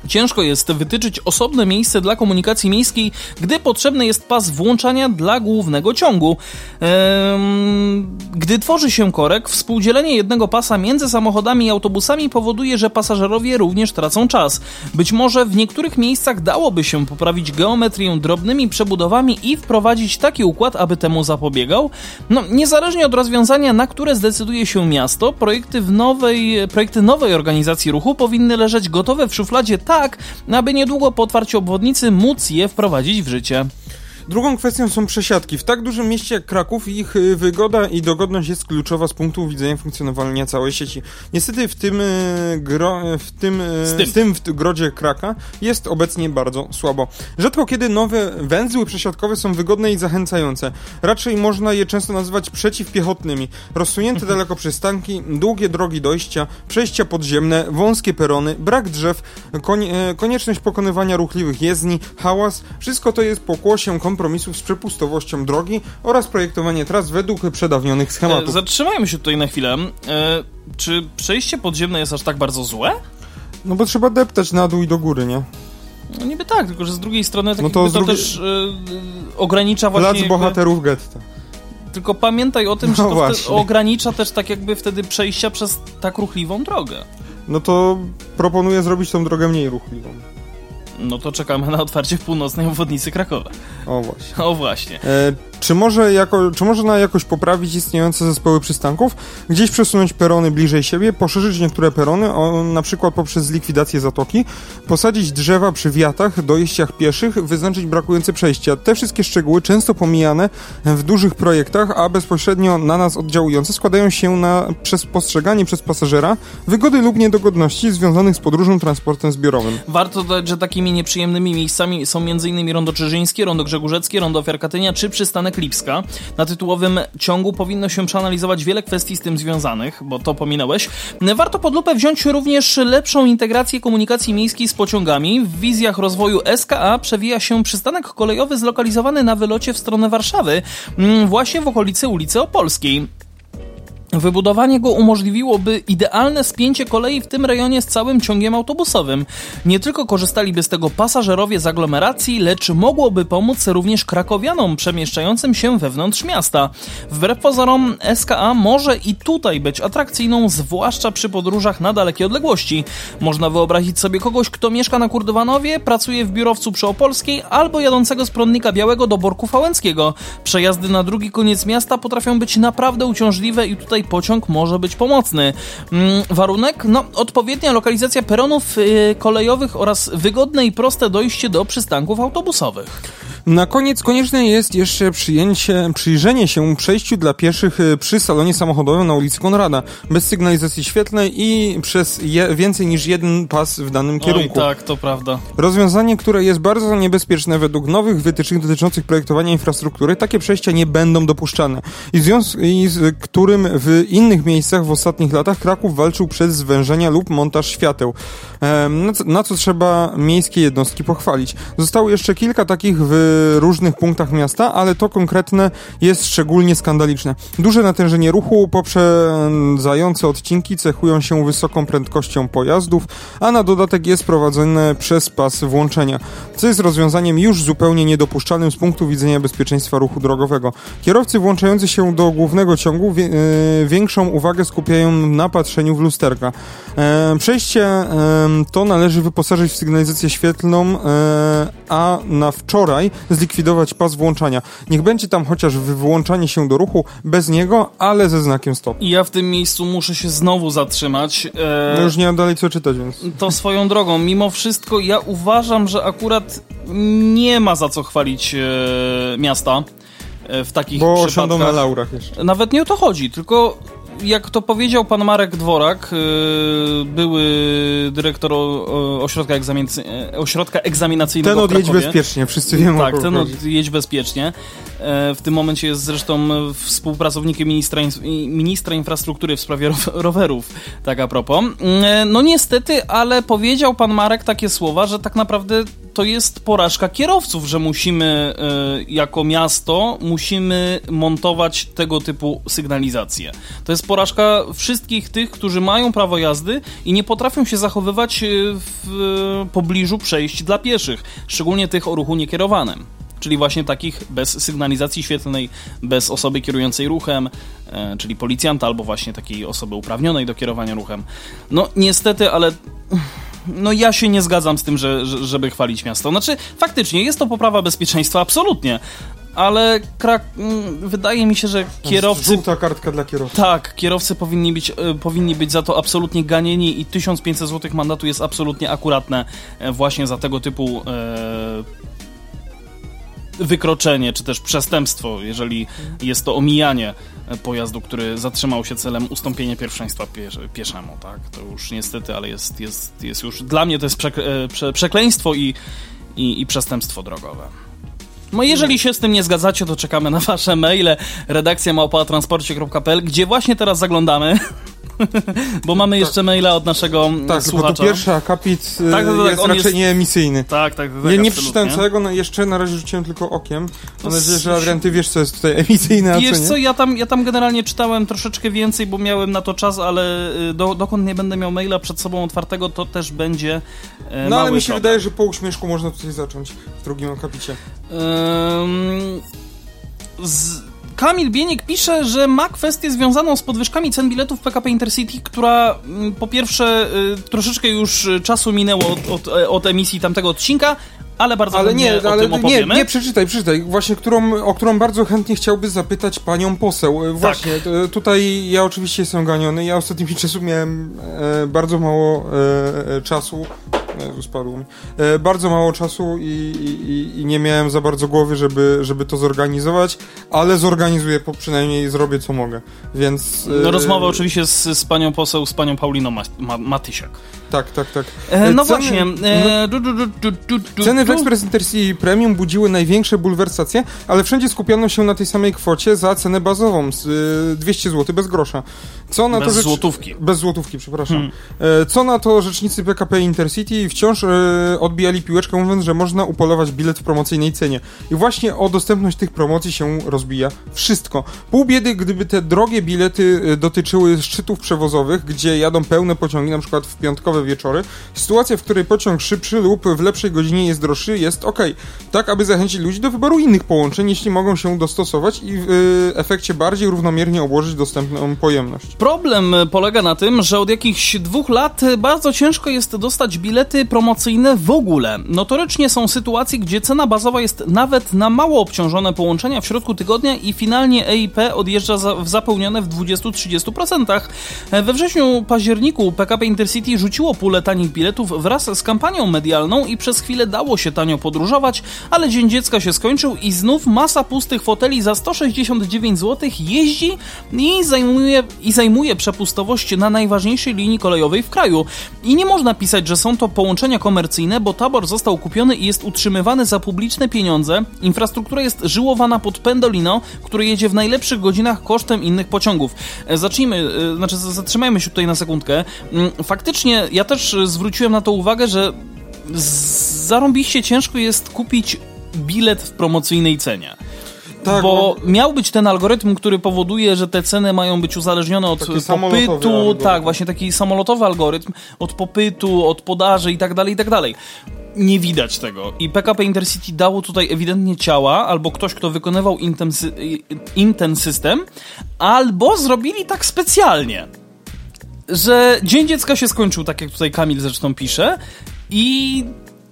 Ciężko jest wytyczyć osobne miejsce dla komunikacji miejskiej, gdy potrzebny jest pas włączania dla głównego ciągu. Ehm, gdy tworzy się korek, współdzielenie jednego pasa między samochodami i autobusami powoduje, że pasażerowie również tracą czas. Być może w niektórych miejscach dałoby się poprawić geometrię drobnymi przebudowami i wprowadzić taki układ, aby temu zapobiegał. No, niezależnie od rozwiązania, na które zdecyduje się miasto, projekty, nowej, projekty nowej organizacji ruchu powinny leżeć gotowe w szufladzie tak, aby niedługo po otwarciu obwodnicy móc je wprowadzić w życie. Drugą kwestią są przesiadki. W tak dużym mieście jak Kraków ich y, wygoda i dogodność jest kluczowa z punktu widzenia funkcjonowania całej sieci. Niestety w tym, y, gro, w tym, y, Z tym. z tym w grodzie Kraka jest obecnie bardzo słabo. Rzadko kiedy nowe węzły przesiadkowe są wygodne i zachęcające. Raczej można je często nazywać przeciwpiechotnymi. Rozsunięte daleko przystanki, długie drogi dojścia, przejścia podziemne, wąskie perony, brak drzew, konie, e, konieczność pokonywania ruchliwych jezdni, hałas, wszystko to jest pokłosiem kompromisów z przepustowością drogi oraz projektowanie tras według przedawnionych E, schematów. Zatrzymajmy się tutaj na chwilę. E, czy przejście podziemne jest aż tak bardzo złe? No bo trzeba deptać na dół i do góry, nie? No niby tak, tylko że z drugiej strony tak No to jakby to drugiej- też e, ogranicza właśnie... Plac jakby- bohaterów getta. Tylko pamiętaj o tym, że No to wtedy właśnie. ogranicza też tak jakby wtedy przejścia przez tak ruchliwą drogę. No to proponuję zrobić tą drogę mniej ruchliwą. No to czekamy na otwarcie północnej obwodnicy Krakowa. O właśnie. O właśnie. E, czy, może jako, czy można jakoś poprawić istniejące zespoły przystanków? Gdzieś przesunąć perony bliżej siebie, poszerzyć niektóre perony, o, na przykład poprzez likwidację zatoki, posadzić drzewa przy wiatach, dojściach pieszych, wyznaczyć brakujące przejścia. Te wszystkie szczegóły, często pomijane w dużych projektach, a bezpośrednio na nas oddziałujące, składają się na przez postrzeganie przez pasażera wygody lub niedogodności związanych z podróżą transportem zbiorowym. Warto dodać, że takimi nieprzyjemnymi miejscami są m.in. Rondo Czyżyńskie, Rondo Grzegórzeckie, Rondo Ofiarkatynia czy przystanek Lipska. Na tytułowym ciągu powinno się przeanalizować wiele kwestii z tym związanych, bo to pominąłeś. Warto pod lupę wziąć również lepszą integrację komunikacji miejskiej z pociągami. W wizjach rozwoju SKA przewija się przystanek kolejowy zlokalizowany na wylocie w stronę Warszawy, mm, właśnie w okolicy ulicy Opolskiej. Wybudowanie go umożliwiłoby idealne spięcie kolei w tym rejonie z całym ciągiem autobusowym. Nie tylko korzystaliby z tego pasażerowie z aglomeracji, lecz mogłoby pomóc również krakowianom przemieszczającym się wewnątrz miasta. Wbrew pozorom SKA może i tutaj być atrakcyjną, zwłaszcza przy podróżach na dalekie odległości. Można wyobrazić sobie kogoś, kto mieszka na Kurdywanowie, pracuje w biurowcu przy Opolskiej albo jadącego z Prądnika Białego do Borku Fałęckiego. Przejazdy na drugi koniec miasta potrafią być naprawdę uciążliwe i tutaj pociąg może być pomocny. Mm, warunek? No, odpowiednia lokalizacja peronów yy, kolejowych oraz wygodne i proste dojście do przystanków autobusowych. Na koniec konieczne jest jeszcze przyjęcie, przyjrzenie się przejściu dla pieszych y, przy salonie samochodowym na ulicy Konrada, bez sygnalizacji świetlnej i przez je, więcej niż jeden pas w danym kierunku. Oj, tak, to prawda. Rozwiązanie, które jest bardzo niebezpieczne według nowych wytycznych dotyczących projektowania infrastruktury, takie przejścia nie będą dopuszczane. I w związku i z którym w innych miejscach w ostatnich latach Kraków walczył przez zwężenia lub montaż świateł. Na co, na co trzeba miejskie jednostki pochwalić. Zostało jeszcze kilka takich w różnych punktach miasta, ale to konkretne jest szczególnie skandaliczne. Duże natężenie ruchu, poprzedzające odcinki cechują się wysoką prędkością pojazdów, a na dodatek jest prowadzone przez pas włączenia, co jest rozwiązaniem już zupełnie niedopuszczalnym z punktu widzenia bezpieczeństwa ruchu drogowego. Kierowcy włączający się do głównego ciągu wie, e, większą uwagę skupiają na patrzeniu w lusterka. E, przejście e, to należy wyposażyć w sygnalizację świetlną, e, a na wczoraj zlikwidować pas włączania. Niech będzie tam chociaż wyłączanie się do ruchu bez niego, ale ze znakiem stop. I ja w tym miejscu muszę się znowu zatrzymać. E, No już nie mam dalej co czytać, więc... To swoją drogą, mimo wszystko ja uważam, że akurat nie ma za co chwalić e, miasta w takich Bo przypadkach. osiądą na laurach jeszcze. Nawet nie o to chodzi, tylko jak to powiedział pan Marek Dworak, e, były dyrektor ośrodka, egzaminacy- ośrodka egzaminacyjnego Ten odjedź bezpiecznie, wszyscy wiemy Tak, ten odjedź bezpiecznie. E, W tym momencie jest zresztą współpracownikiem ministra, ministra infrastruktury w sprawie row- rowerów, tak a propos. E, No niestety, ale powiedział pan Marek takie słowa, że tak naprawdę to jest porażka kierowców, że musimy e, jako miasto musimy montować tego typu sygnalizacje. To jest porażka wszystkich tych, którzy mają prawo jazdy i nie potrafią się zachowywać e, w pobliżu przejść dla pieszych, szczególnie tych o ruchu niekierowanym czyli właśnie takich bez sygnalizacji świetlnej, bez osoby kierującej ruchem, e, czyli policjanta albo właśnie takiej osoby uprawnionej do kierowania ruchem. No niestety, ale no ja się nie zgadzam z tym, że, żeby chwalić miasto. Znaczy, faktycznie jest to poprawa bezpieczeństwa, absolutnie, ale krak... mm, wydaje mi się, że kierowcy Żółta kartka dla kierowcy. tak, kierowcy powinni być, e, powinni być za to absolutnie ganieni i 1500 zł mandatu jest absolutnie akuratne e, właśnie za tego typu wykroczenie, czy też przestępstwo, jeżeli jest to omijanie pojazdu, który zatrzymał się celem ustąpienia pierwszeństwa pieszemu, tak? To już niestety, ale jest, jest, jest już... Dla mnie to jest przekle, przekleństwo i, i, i przestępstwo drogowe. No jeżeli się z tym nie zgadzacie, to czekamy na wasze maile redakcja małpatransporcie.pl, gdzie właśnie teraz zaglądamy bo mamy tak. jeszcze maila od naszego mm, tak, słuchacza. Tak, to pierwszy akapit tak, tak, tak, jest raczej jest... nieemisyjny. Tak, tak. tak ja nie przeczytałem całego, no jeszcze na razie rzuciłem tylko okiem. Mam nadzieję, że Adrian, ty wiesz, co jest tutaj emisyjne, a Wiesz co, co, ja tam, ja tam generalnie czytałem troszeczkę więcej, bo miałem na to czas, ale y, do, dokąd nie będę miał maila przed sobą otwartego, to też będzie e, No ale mi się problem. wydaje, że po uśmieszku można tutaj zacząć w drugim akapicie. Um, z Kamil Bienik pisze, że ma kwestię związaną z podwyżkami cen biletów PKP Intercity, która mm, po pierwsze y, troszeczkę już czasu minęło od, od, od emisji tamtego odcinka, ale bardzo ale nie, ale nie, nie, przeczytaj, przeczytaj. Właśnie, którą, o którą bardzo chętnie chciałby zapytać panią poseł. E, właśnie, tak. tutaj ja oczywiście jestem ganiony. Ja ostatnimi czasu miałem e, bardzo mało e, e czasu Jezu, spadło mi. E, bardzo mało czasu i, i, i, nie miałem za bardzo głowy, żeby, żeby to zorganizować, ale zorganizuję, po przynajmniej zrobię co mogę, więc... E, no, rozmowa oczywiście z, z panią poseł, z panią Pauliną Ma Ma Matysiak. Tak, tak, tak. E, no ceny, właśnie. E, du, du, du, ceny w Express Intercity Premium budziły największe bulwersacje, ale wszędzie skupiono się na tej samej kwocie za cenę bazową, z, e, 200 zł bez grosza. Co na bez to rzecz... złotówki. Bez złotówki, przepraszam. Hmm. E, co na to rzecznicy PKP Intercity wciąż e, odbijali piłeczkę, mówiąc, że można upolować bilet w promocyjnej cenie. I właśnie o dostępność tych promocji się rozbija wszystko. Pół biedy, gdyby te drogie bilety dotyczyły szczytów przewozowych, gdzie jadą pełne pociągi, na przykład w piątkowe wieczory. Sytuacja, w której pociąg szybszy lub w lepszej godzinie jest droższy, jest ok. Tak, aby zachęcić ludzi do wyboru innych połączeń, jeśli mogą się dostosować i w e, efekcie bardziej równomiernie obłożyć dostępną pojemność. Problem polega na tym, że od jakichś dwóch lat bardzo ciężko jest dostać bilety promocyjne w ogóle. Notorycznie są sytuacje, gdzie cena bazowa jest nawet na mało obciążone połączenia w środku tygodnia i finalnie EIP odjeżdża w zapełnione w 20-30%. We wrześniu, październiku PKP Intercity rzuciło pulę tanich biletów wraz z kampanią medialną i przez chwilę dało się tanio podróżować, ale Dzień Dziecka się skończył i znów masa pustych foteli za 169 zł jeździ i zajmuje, i zajmuje przepustowość na najważniejszej linii kolejowej w kraju. I nie można pisać, że są to połączenia komercyjne, bo tabor został kupiony i jest utrzymywany za publiczne pieniądze. Infrastruktura jest żyłowana pod Pendolino, który jedzie w najlepszych godzinach kosztem innych pociągów. E, zacznijmy, e, znaczy zatrzymajmy się tutaj na sekundkę. Mm, faktycznie ja też zwróciłem na to uwagę, że zarąbiście ciężko jest kupić bilet w promocyjnej cenie. Tak, bo no. miał być ten algorytm, który powoduje, że te ceny mają być uzależnione od popytu, tak, właśnie taki samolotowy algorytm, od popytu, od podaży i tak dalej, i tak dalej. Nie widać tego. I PKP Intercity dało tutaj ewidentnie ciała, albo ktoś, kto wykonywał ten system, albo zrobili tak specjalnie że Dzień Dziecka się skończył, tak jak tutaj Kamil zresztą pisze, i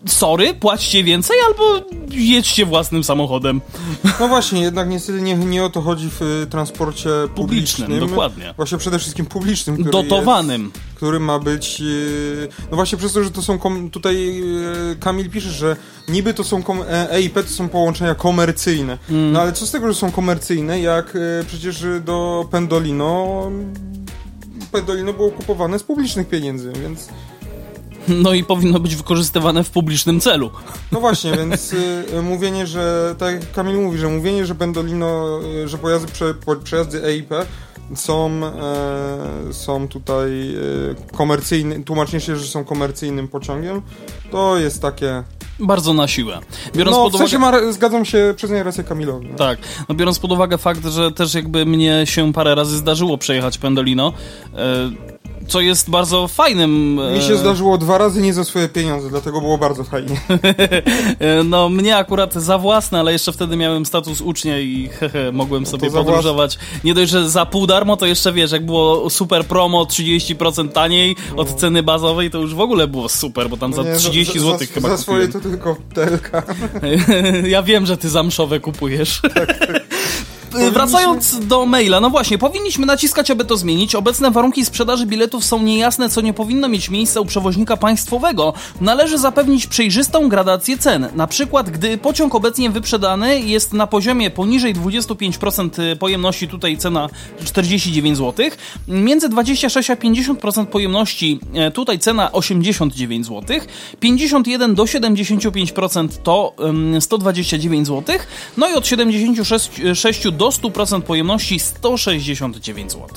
sorry, płaćcie więcej albo jedźcie własnym samochodem. No właśnie, jednak niestety nie, nie o to chodzi w y, transporcie publicznym. publicznym. Dokładnie. Właśnie przede wszystkim publicznym. Który Dotowanym. Jest, który ma być... Y, no właśnie przez to, że to są... Tutaj y, Kamil pisze, że niby to są... EIP e to są połączenia komercyjne. Mm. No ale co z tego, że są komercyjne, jak przecież do Pendolino Pendolino było kupowane z publicznych pieniędzy, więc... No i powinno być wykorzystywane w publicznym celu. No właśnie, więc y, mówienie, że, tak jak Kamil mówi, że mówienie, że Pendolino, y, że pojazdy, prze, przejazdy EIP są, e, są tutaj e, komercyjne, tłumaczenie się, że są komercyjnym pociągiem, to jest takie... Bardzo na siłę. Biorąc no, pod uwagę... w sensie ma, zgadzam się, przyznaję rację Kamilowi. No. Tak, no biorąc pod uwagę fakt, że też jakby mnie się parę razy zdarzyło przejechać Pendolino, e, co jest bardzo fajnym... Mi się e, zdarzyło dwa razy nie za swoje pieniądze, dlatego było bardzo fajnie. no mnie akurat za własne, ale jeszcze wtedy miałem status ucznia i hehe, mogłem sobie podróżować. Nie dość, że za pół darmo, to jeszcze wiesz, jak było super promo 30% taniej od no. ceny bazowej, to już w ogóle było super, bo tam no za 30 zł chyba Za swoje to tylko telka. ja wiem, że ty zamszowe kupujesz. Tak, tak. Powinniśmy... Wracając do maila, no właśnie, powinniśmy naciskać, aby to zmienić. Obecne warunki sprzedaży biletów są niejasne, co nie powinno mieć miejsca u przewoźnika państwowego. Należy zapewnić przejrzystą gradację cen. Na przykład, gdy pociąg obecnie wyprzedany jest na poziomie poniżej 25% pojemności, tutaj cena 49 zł, między 26 a 50% pojemności, e, tutaj cena 89 zł, 51 do 75% to 129 zł, no i od 76 do 100% pojemności 169 zł.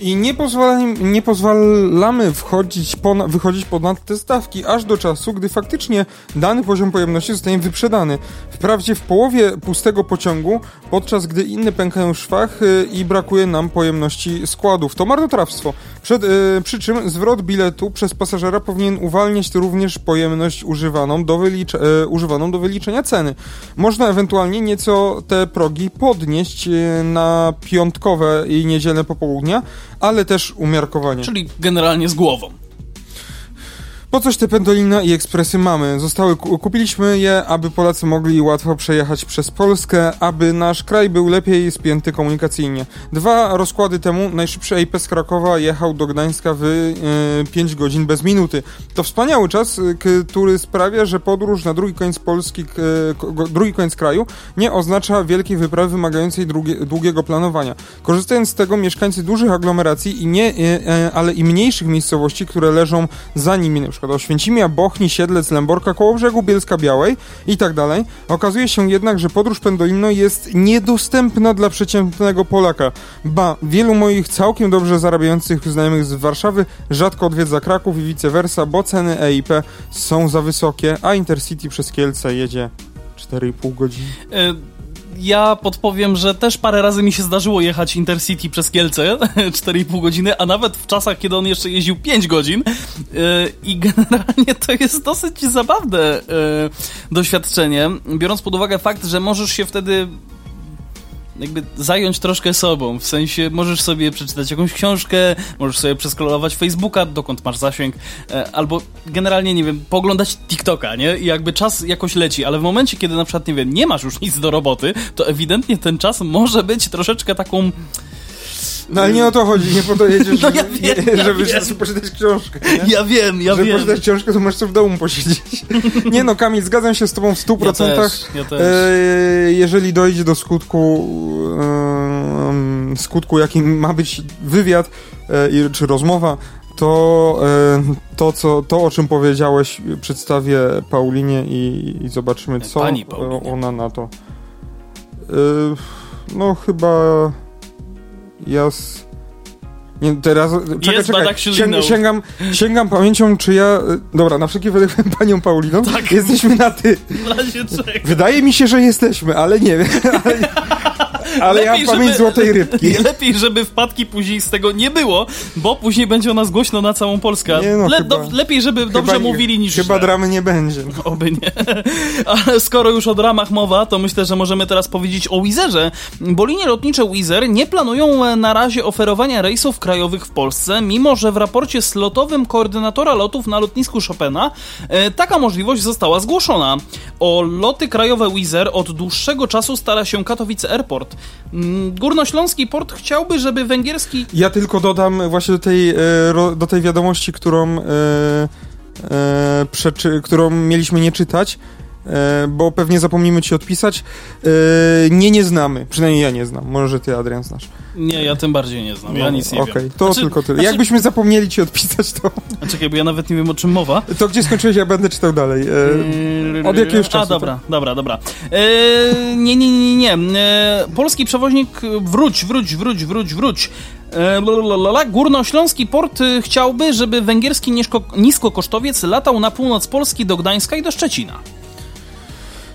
I nie, pozwalamy, nie pozwalamy wchodzić pona, wychodzić ponad te stawki, aż do czasu, gdy faktycznie dany poziom pojemności zostanie wyprzedany. Wprawdzie w połowie pustego pociągu, podczas gdy inne pękają w szwach i brakuje nam pojemności składów. To marnotrawstwo. Przed, yy, przy czym zwrot biletu przez pasażera powinien uwalniać również pojemność używaną do, wylicz, yy, używaną do wyliczenia ceny. Można ewentualnie nieco te progi podnieść y, na piątkowe i niedzielne popołudnia, ale też umiarkowanie. Czyli generalnie z głową. Po coś te pendolina i ekspresy mamy. Zostały, kupiliśmy je, aby Polacy mogli łatwo przejechać przez Polskę, aby nasz kraj był lepiej spięty komunikacyjnie. Dwa rozkłady temu najszybszy EIP z Krakowa jechał do Gdańska w e, 5 godzin bez minuty. To wspaniały czas, który sprawia, że podróż na drugi koniec Polski, e, drugi koniec kraju nie oznacza wielkiej wyprawy wymagającej drugie, długiego planowania. Korzystając z tego mieszkańcy dużych aglomeracji i nie, e, ale i mniejszych miejscowości, które leżą za nimi, np przykład Oświęcimia, Bochni, Siedlec, Lęborka, koło brzegu Bielska Białej i tak dalej. Okazuje się jednak, że podróż pendolino jest niedostępna dla przeciętnego Polaka. Ba, wielu moich całkiem dobrze zarabiających znajomych z Warszawy rzadko odwiedza Kraków i vice versa, bo ceny EIP są za wysokie, a Intercity przez Kielce jedzie 4,5 godziny. Ja podpowiem, że też parę razy mi się zdarzyło jechać Intercity przez Kielce 4,5 godziny, a nawet w czasach, kiedy on jeszcze jeździł 5 godzin. Yy, I generalnie to jest dosyć zabawne yy, doświadczenie, biorąc pod uwagę fakt, że możesz się wtedy jakby zająć troszkę sobą. W sensie możesz sobie przeczytać jakąś książkę, możesz sobie przeskrolować Facebooka, dokąd masz zasięg, e, albo generalnie, nie wiem, poglądać TikToka, nie? I jakby czas jakoś leci, ale w momencie, kiedy na przykład, nie wiem, nie masz już nic do roboty, to ewidentnie ten czas może być troszeczkę taką no ale nie o to chodzi, nie po to jedziesz, no, ja wiem, nie, ja żeby wiem. poczytać książkę. Nie? Ja wiem, ja żeby wiem. Żeby poczytać książkę, to masz co w domu posiedzieć. nie no, Kamil, zgadzam się z tobą w 100%. Ja też, ja też. E, jeżeli dojdzie do skutku, e, skutku, jakim ma być wywiad e, czy rozmowa, to, e, to, co, to, o czym powiedziałeś, przedstawię Paulinie i, i zobaczymy, co ona na to. E, no chyba z... Nie, teraz... Czekaj, czekaj. Sięg, sięgam, sięgam pamięcią, czy ja... Dobra, na wszelki wypadek panią Pauliną. Tak. Jesteśmy na ty. Wydaje mi się, że jesteśmy, ale nie wiem. Ale... Ale lepiej, ja mam pamięć żeby, złotej rybki. Lepiej, żeby wpadki później z tego nie było, bo później będzie o nas głośno na całą Polskę. Nie no, Le, chyba, do, lepiej, żeby dobrze nie, mówili niż Chyba źle. dramy nie będzie. No. Oby nie. Ale skoro już o dramach mowa, to myślę, że możemy teraz powiedzieć o Wizerze, bo linie lotnicze Wizer nie planują e, na razie oferowania rejsów krajowych w Polsce, mimo że w raporcie slotowym koordynatora lotów na lotnisku Chopina e, taka możliwość została zgłoszona. O loty krajowe Wizer od dłuższego czasu stara się Katowice Airport. Mm, Górnośląski port chciałby, żeby węgierski... Ja tylko dodam właśnie do tej, e, do tej wiadomości, którą, e, e, którą mieliśmy nie czytać, bo pewnie zapomnimy ci odpisać. Nie, nie znamy. Przynajmniej ja nie znam. Może ty, Adrian, znasz. Nie, ja tym bardziej nie znam. Ja no, nic nie okay, wiem. to znaczy, tylko tyle. Znaczy... Jakbyśmy zapomnieli ci odpisać, to... A czekaj, bo ja nawet nie wiem, o czym mowa. To gdzie skończyłeś? Ja będę czytał dalej. E, od jakiegoś czasu. A, dobra, to? dobra, dobra. E, nie, nie, nie, nie. E, polski przewoźnik... Wróć, wróć, wróć, wróć, wróć. E, Górnośląski port e, chciałby, żeby węgierski nisko, niskokosztowiec latał na północ Polski do Gdańska i do Szczecina.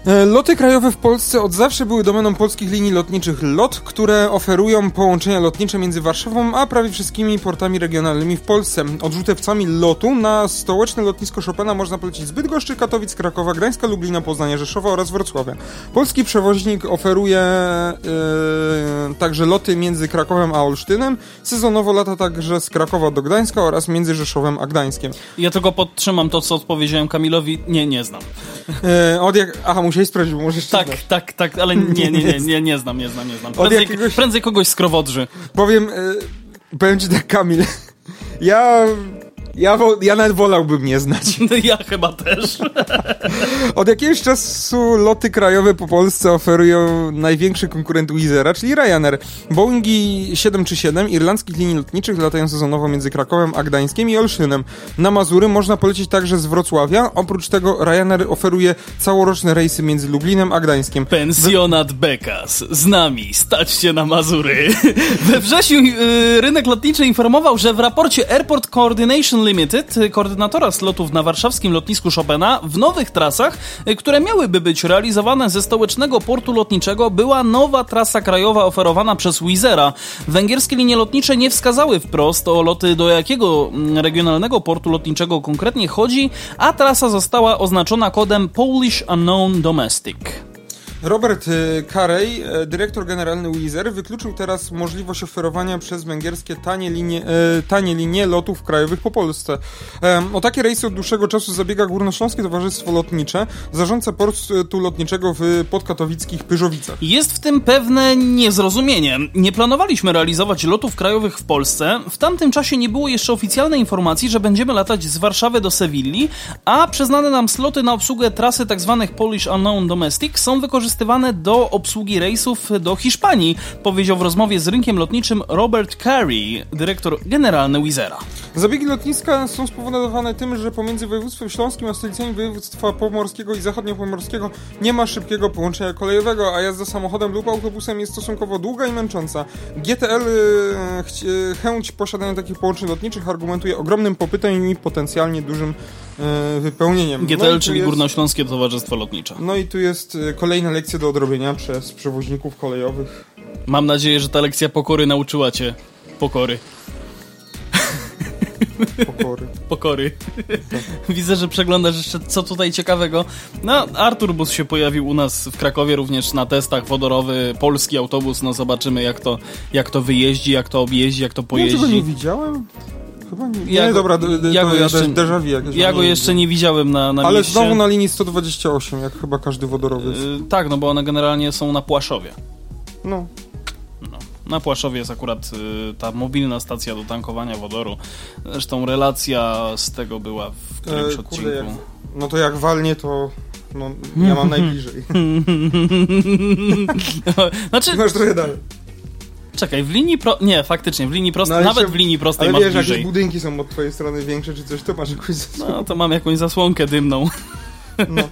E, loty krajowe w Polsce od zawsze były domeną polskich linii lotniczych LOT, które oferują połączenia lotnicze między Warszawą a prawie wszystkimi portami regionalnymi w Polsce. Odrzutewcami lotu na stołeczne lotnisko Chopina można polecić z Bydgoszczy, Katowic, Krakowa, Gdańska, Lublina, Poznania, Rzeszowa oraz Wrocławia. Polski przewoźnik oferuje yy, także loty między Krakowem a Olsztynem. Sezonowo lata także z Krakowa do Gdańska oraz między Rzeszowem a Gdańskiem. Ja tylko podtrzymam to, co odpowiedziałem Kamilowi. Nie, nie znam. Yy, od jak... Aha, musiałeś sprawdzić, bo może jeszcze Tak, znasz. tak, tak, ale nie, nie, nie, nie, nie znam, nie znam, nie znam. Prędzej, jakiegoś- prędzej kogoś z krowodrzy. Powiem, e, powiem ci tak, Kamil. Ja, ja, ja nawet wolałbym nie znać. Ja chyba też. Od jakiegoś czasu loty krajowe po Polsce oferują największy konkurent Wizera, czyli Ryanair. Boeingi 737 irlandzkich linii lotniczych latają sezonowo między Krakowem a Gdańskiem i Olszynem. Na Mazury można polecieć także z Wrocławia. Oprócz tego Ryanair oferuje całoroczne rejsy między Lublinem a Gdańskiem. Pensjonat Bekas. Z nami. Stać się na Mazury. We wrześniu y, rynek lotniczy informował, że w raporcie Airport Coordination Limited, y, koordynatora slotów na warszawskim lotnisku Chopina, w nowych trasach, które miałyby być realizowane ze stołecznego portu lotniczego, była nowa trasa krajowa oferowana przez Wizera. Węgierskie linie lotnicze nie wskazały wprost o loty do jakiego mm, regionalnego portu lotniczego konkretnie chodzi, a trasa została oznaczona kodem Polish Unknown Domestic. Robert Carey, y, dyrektor generalny Wizer, wykluczył teraz możliwość oferowania przez węgierskie tanie linie, y, tanie linie lotów krajowych po Polsce. O takie rejsy od dłuższego czasu zabiega Górnośląskie Towarzystwo Lotnicze, zarządca portu lotniczego w podkatowickich Pyżowicach. Jest w tym pewne niezrozumienie. Nie planowaliśmy realizować lotów krajowych w Polsce. W tamtym czasie nie było jeszcze oficjalnej informacji, że będziemy latać z Warszawy do Sewilli, a przyznane nam sloty na obsługę trasy tzw. Polish Unknown Domestic są wykorzystywane do obsługi rejsów do Hiszpanii, powiedział w rozmowie z rynkiem lotniczym Robert Carey, dyrektor generalny Wizera. Zabiegi lotniska są spowodowane tym, że pomiędzy województwem śląskim a stolicami województwa pomorskiego i zachodniopomorskiego nie ma szybkiego połączenia kolejowego, a jazda samochodem lub autobusem jest stosunkowo długa i męcząca. GTL chci- y, chęć posiadania takich połączeń lotniczych argumentuje ogromnym popytem i potencjalnie dużym wypełnieniem. GTL, no czyli jest- Górnośląskie Towarzystwo Lotnicze. No i tu jest y, kolejna lekcja do odrobienia przez przewoźników kolejowych. Mam nadzieję, że ta lekcja pokory nauczyła cię pokory. Pokory. pokory. Widzę, że przeglądasz jeszcze co tutaj ciekawego. No, Artur Bus się pojawił u nas w Krakowie również na testach wodorowy, polski autobus, no zobaczymy jak to, jak to wyjeździ, jak to objeździ, jak to Ja czego nie pojeździ. widziałem? Chyba nie. Ja nie, go- dobra, ja go jeszcze- déjà vu jakieś. Ja go nie jeszcze nie widziałem na, na Ale mieście. znowu na linii 128, jak chyba każdy wodorowiec. Y, Tak, no bo one generalnie są na Płaszowie. No. No. Na Płaszowie jest akurat y, ta mobilna stacja do tankowania wodoru. Zresztą relacja z tego była w którymś E, odcinku. jak, no to jak walnie, to no, ja mam najbliżej. znaczy, masz trochę dalej. Czekaj, w linii pro... Nie, faktycznie, w linii prostej, No, nawet jeszcze- w linii prostej Ale masz wiesz, jakieś bliżej. budynki są od twojej strony większe czy coś, to masz jakąś zasłonę. No, to mam jakąś zasłonkę dymną. No.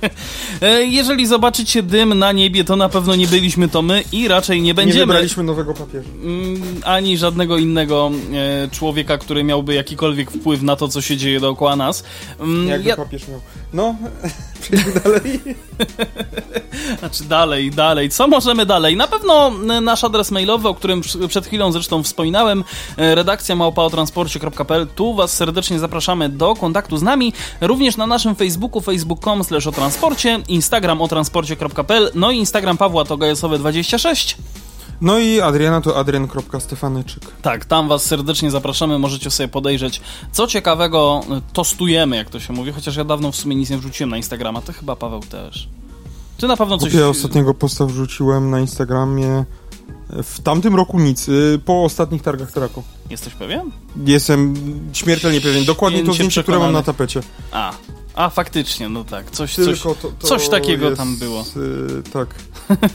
E, Jeżeli zobaczycie dym na niebie, to na pewno nie byliśmy to my i raczej nie Nie będziemy. wybraliśmy nowego papieża. mm, ani żadnego innego e, człowieka, który miałby jakikolwiek wpływ na to, co się dzieje dookoła nas. Mm, Jakby ja, papież miał. No, przejdźmy dalej. Znaczy dalej, dalej. Co możemy dalej? Na pewno e, nasz adres mailowy, o którym przed chwilą zresztą wspominałem, e, redakcja małpaotransporcie.pl. Tu Was serdecznie zapraszamy do kontaktu z nami. Również na naszym Facebooku, facebook.com slash o transporcie, Instagram o transporcie.pl, no i Instagram Pawła to gajesowe26. No i Adriana to adrian.stefanyczek. Tak, tam Was serdecznie zapraszamy. Możecie sobie podejrzeć, co ciekawego e, tostujemy, jak to się mówi. Chociaż ja dawno w sumie nic nie wrzuciłem na Instagrama. To chyba Paweł też. Ty na pewno coś... Ja ostatniego posta wrzuciłem na Instagramie w tamtym roku nic, y, po ostatnich targach Trako. Jesteś pewien? Jestem śmiertelnie pewien. Dokładnie to zdjęcie, które mam na tapecie. A, a faktycznie, no tak, coś, coś, to, to coś takiego jest, tam było. y, tak.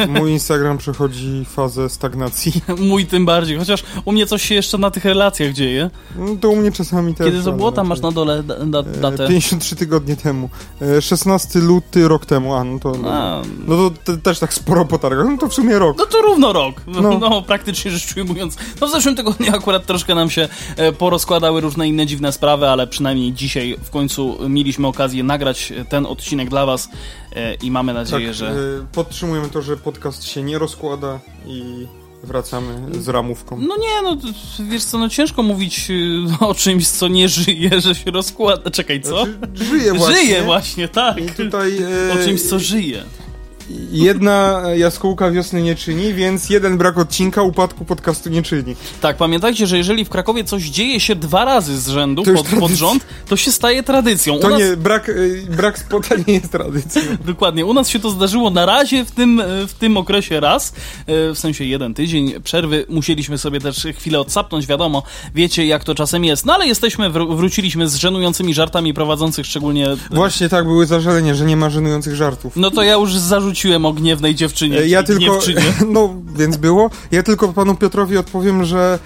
Mój Instagram przechodzi fazę stagnacji. Mój tym bardziej, chociaż u mnie coś się jeszcze na tych relacjach dzieje. No, to u mnie czasami też. Kiedy to było? Tam masz na dole da, da, E, datę. 53 tygodnie temu. E, 16 luty rok temu. A, no to. A, No to te, też tak sporo po targach. No to w sumie rok. no to równo rok. No, No. no praktycznie rzecz ujmując. No w zeszłym tygodniu akurat troszkę nam się e, porozkładały różne inne dziwne sprawy, ale przynajmniej dzisiaj w końcu mieliśmy okazję nagrać ten odcinek dla was e, i mamy nadzieję, tak, że... e, podtrzymujemy to, że podcast się nie rozkłada i wracamy z ramówką. No nie, no wiesz co, no ciężko mówić o czymś, co nie żyje, że się rozkłada. Czekaj, co? Znaczy, żyje właśnie. Żyje właśnie, tak. I tutaj. E, O czymś, co żyje. Jedna jaskółka wiosny nie czyni, więc jeden brak odcinka upadku podcastu nie czyni. Tak, pamiętajcie, że jeżeli w Krakowie coś dzieje się dwa razy z rzędu pod, pod rząd, to się staje tradycją. To nas, nie, brak, y, brak spota nie jest tradycją. Dokładnie, u nas się to zdarzyło na razie w tym, e, w tym okresie raz, e, w sensie jeden tydzień przerwy. Musieliśmy sobie też chwilę odsapnąć, wiadomo, wiecie jak to czasem jest. No ale jesteśmy, wró- wróciliśmy z żenującymi żartami prowadzących szczególnie... Właśnie tak, były zażalenia, że nie ma żenujących żartów. No to ja już zarzuciłem o gniewnej dziewczynie. E, Ja tylko, no więc było. Ja tylko panu Piotrowi odpowiem, że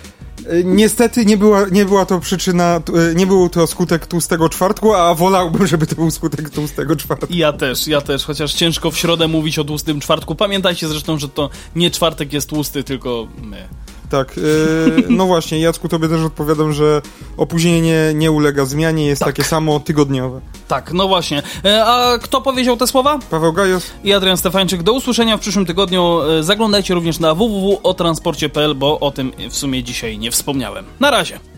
e, niestety nie była, nie była to przyczyna, e, nie był to skutek tłustego czwartku, a wolałbym, żeby to był skutek tłustego czwartku. Ja też, ja też, chociaż ciężko w środę mówić o tłustym czwartku. Pamiętajcie zresztą, że to nie czwartek jest tłusty, tylko my. Tak, e, no właśnie, Jacku, tobie też odpowiadam, że opóźnienie nie ulega zmianie, jest takie samo tygodniowe. Tak, no właśnie. E, A kto powiedział te słowa? Paweł Gajos, i Adrian Stefańczyk. Do usłyszenia w przyszłym tygodniu. E, Zaglądajcie również na www.otransporcie.pl, bo o tym w sumie dzisiaj nie wspomniałem. Na razie.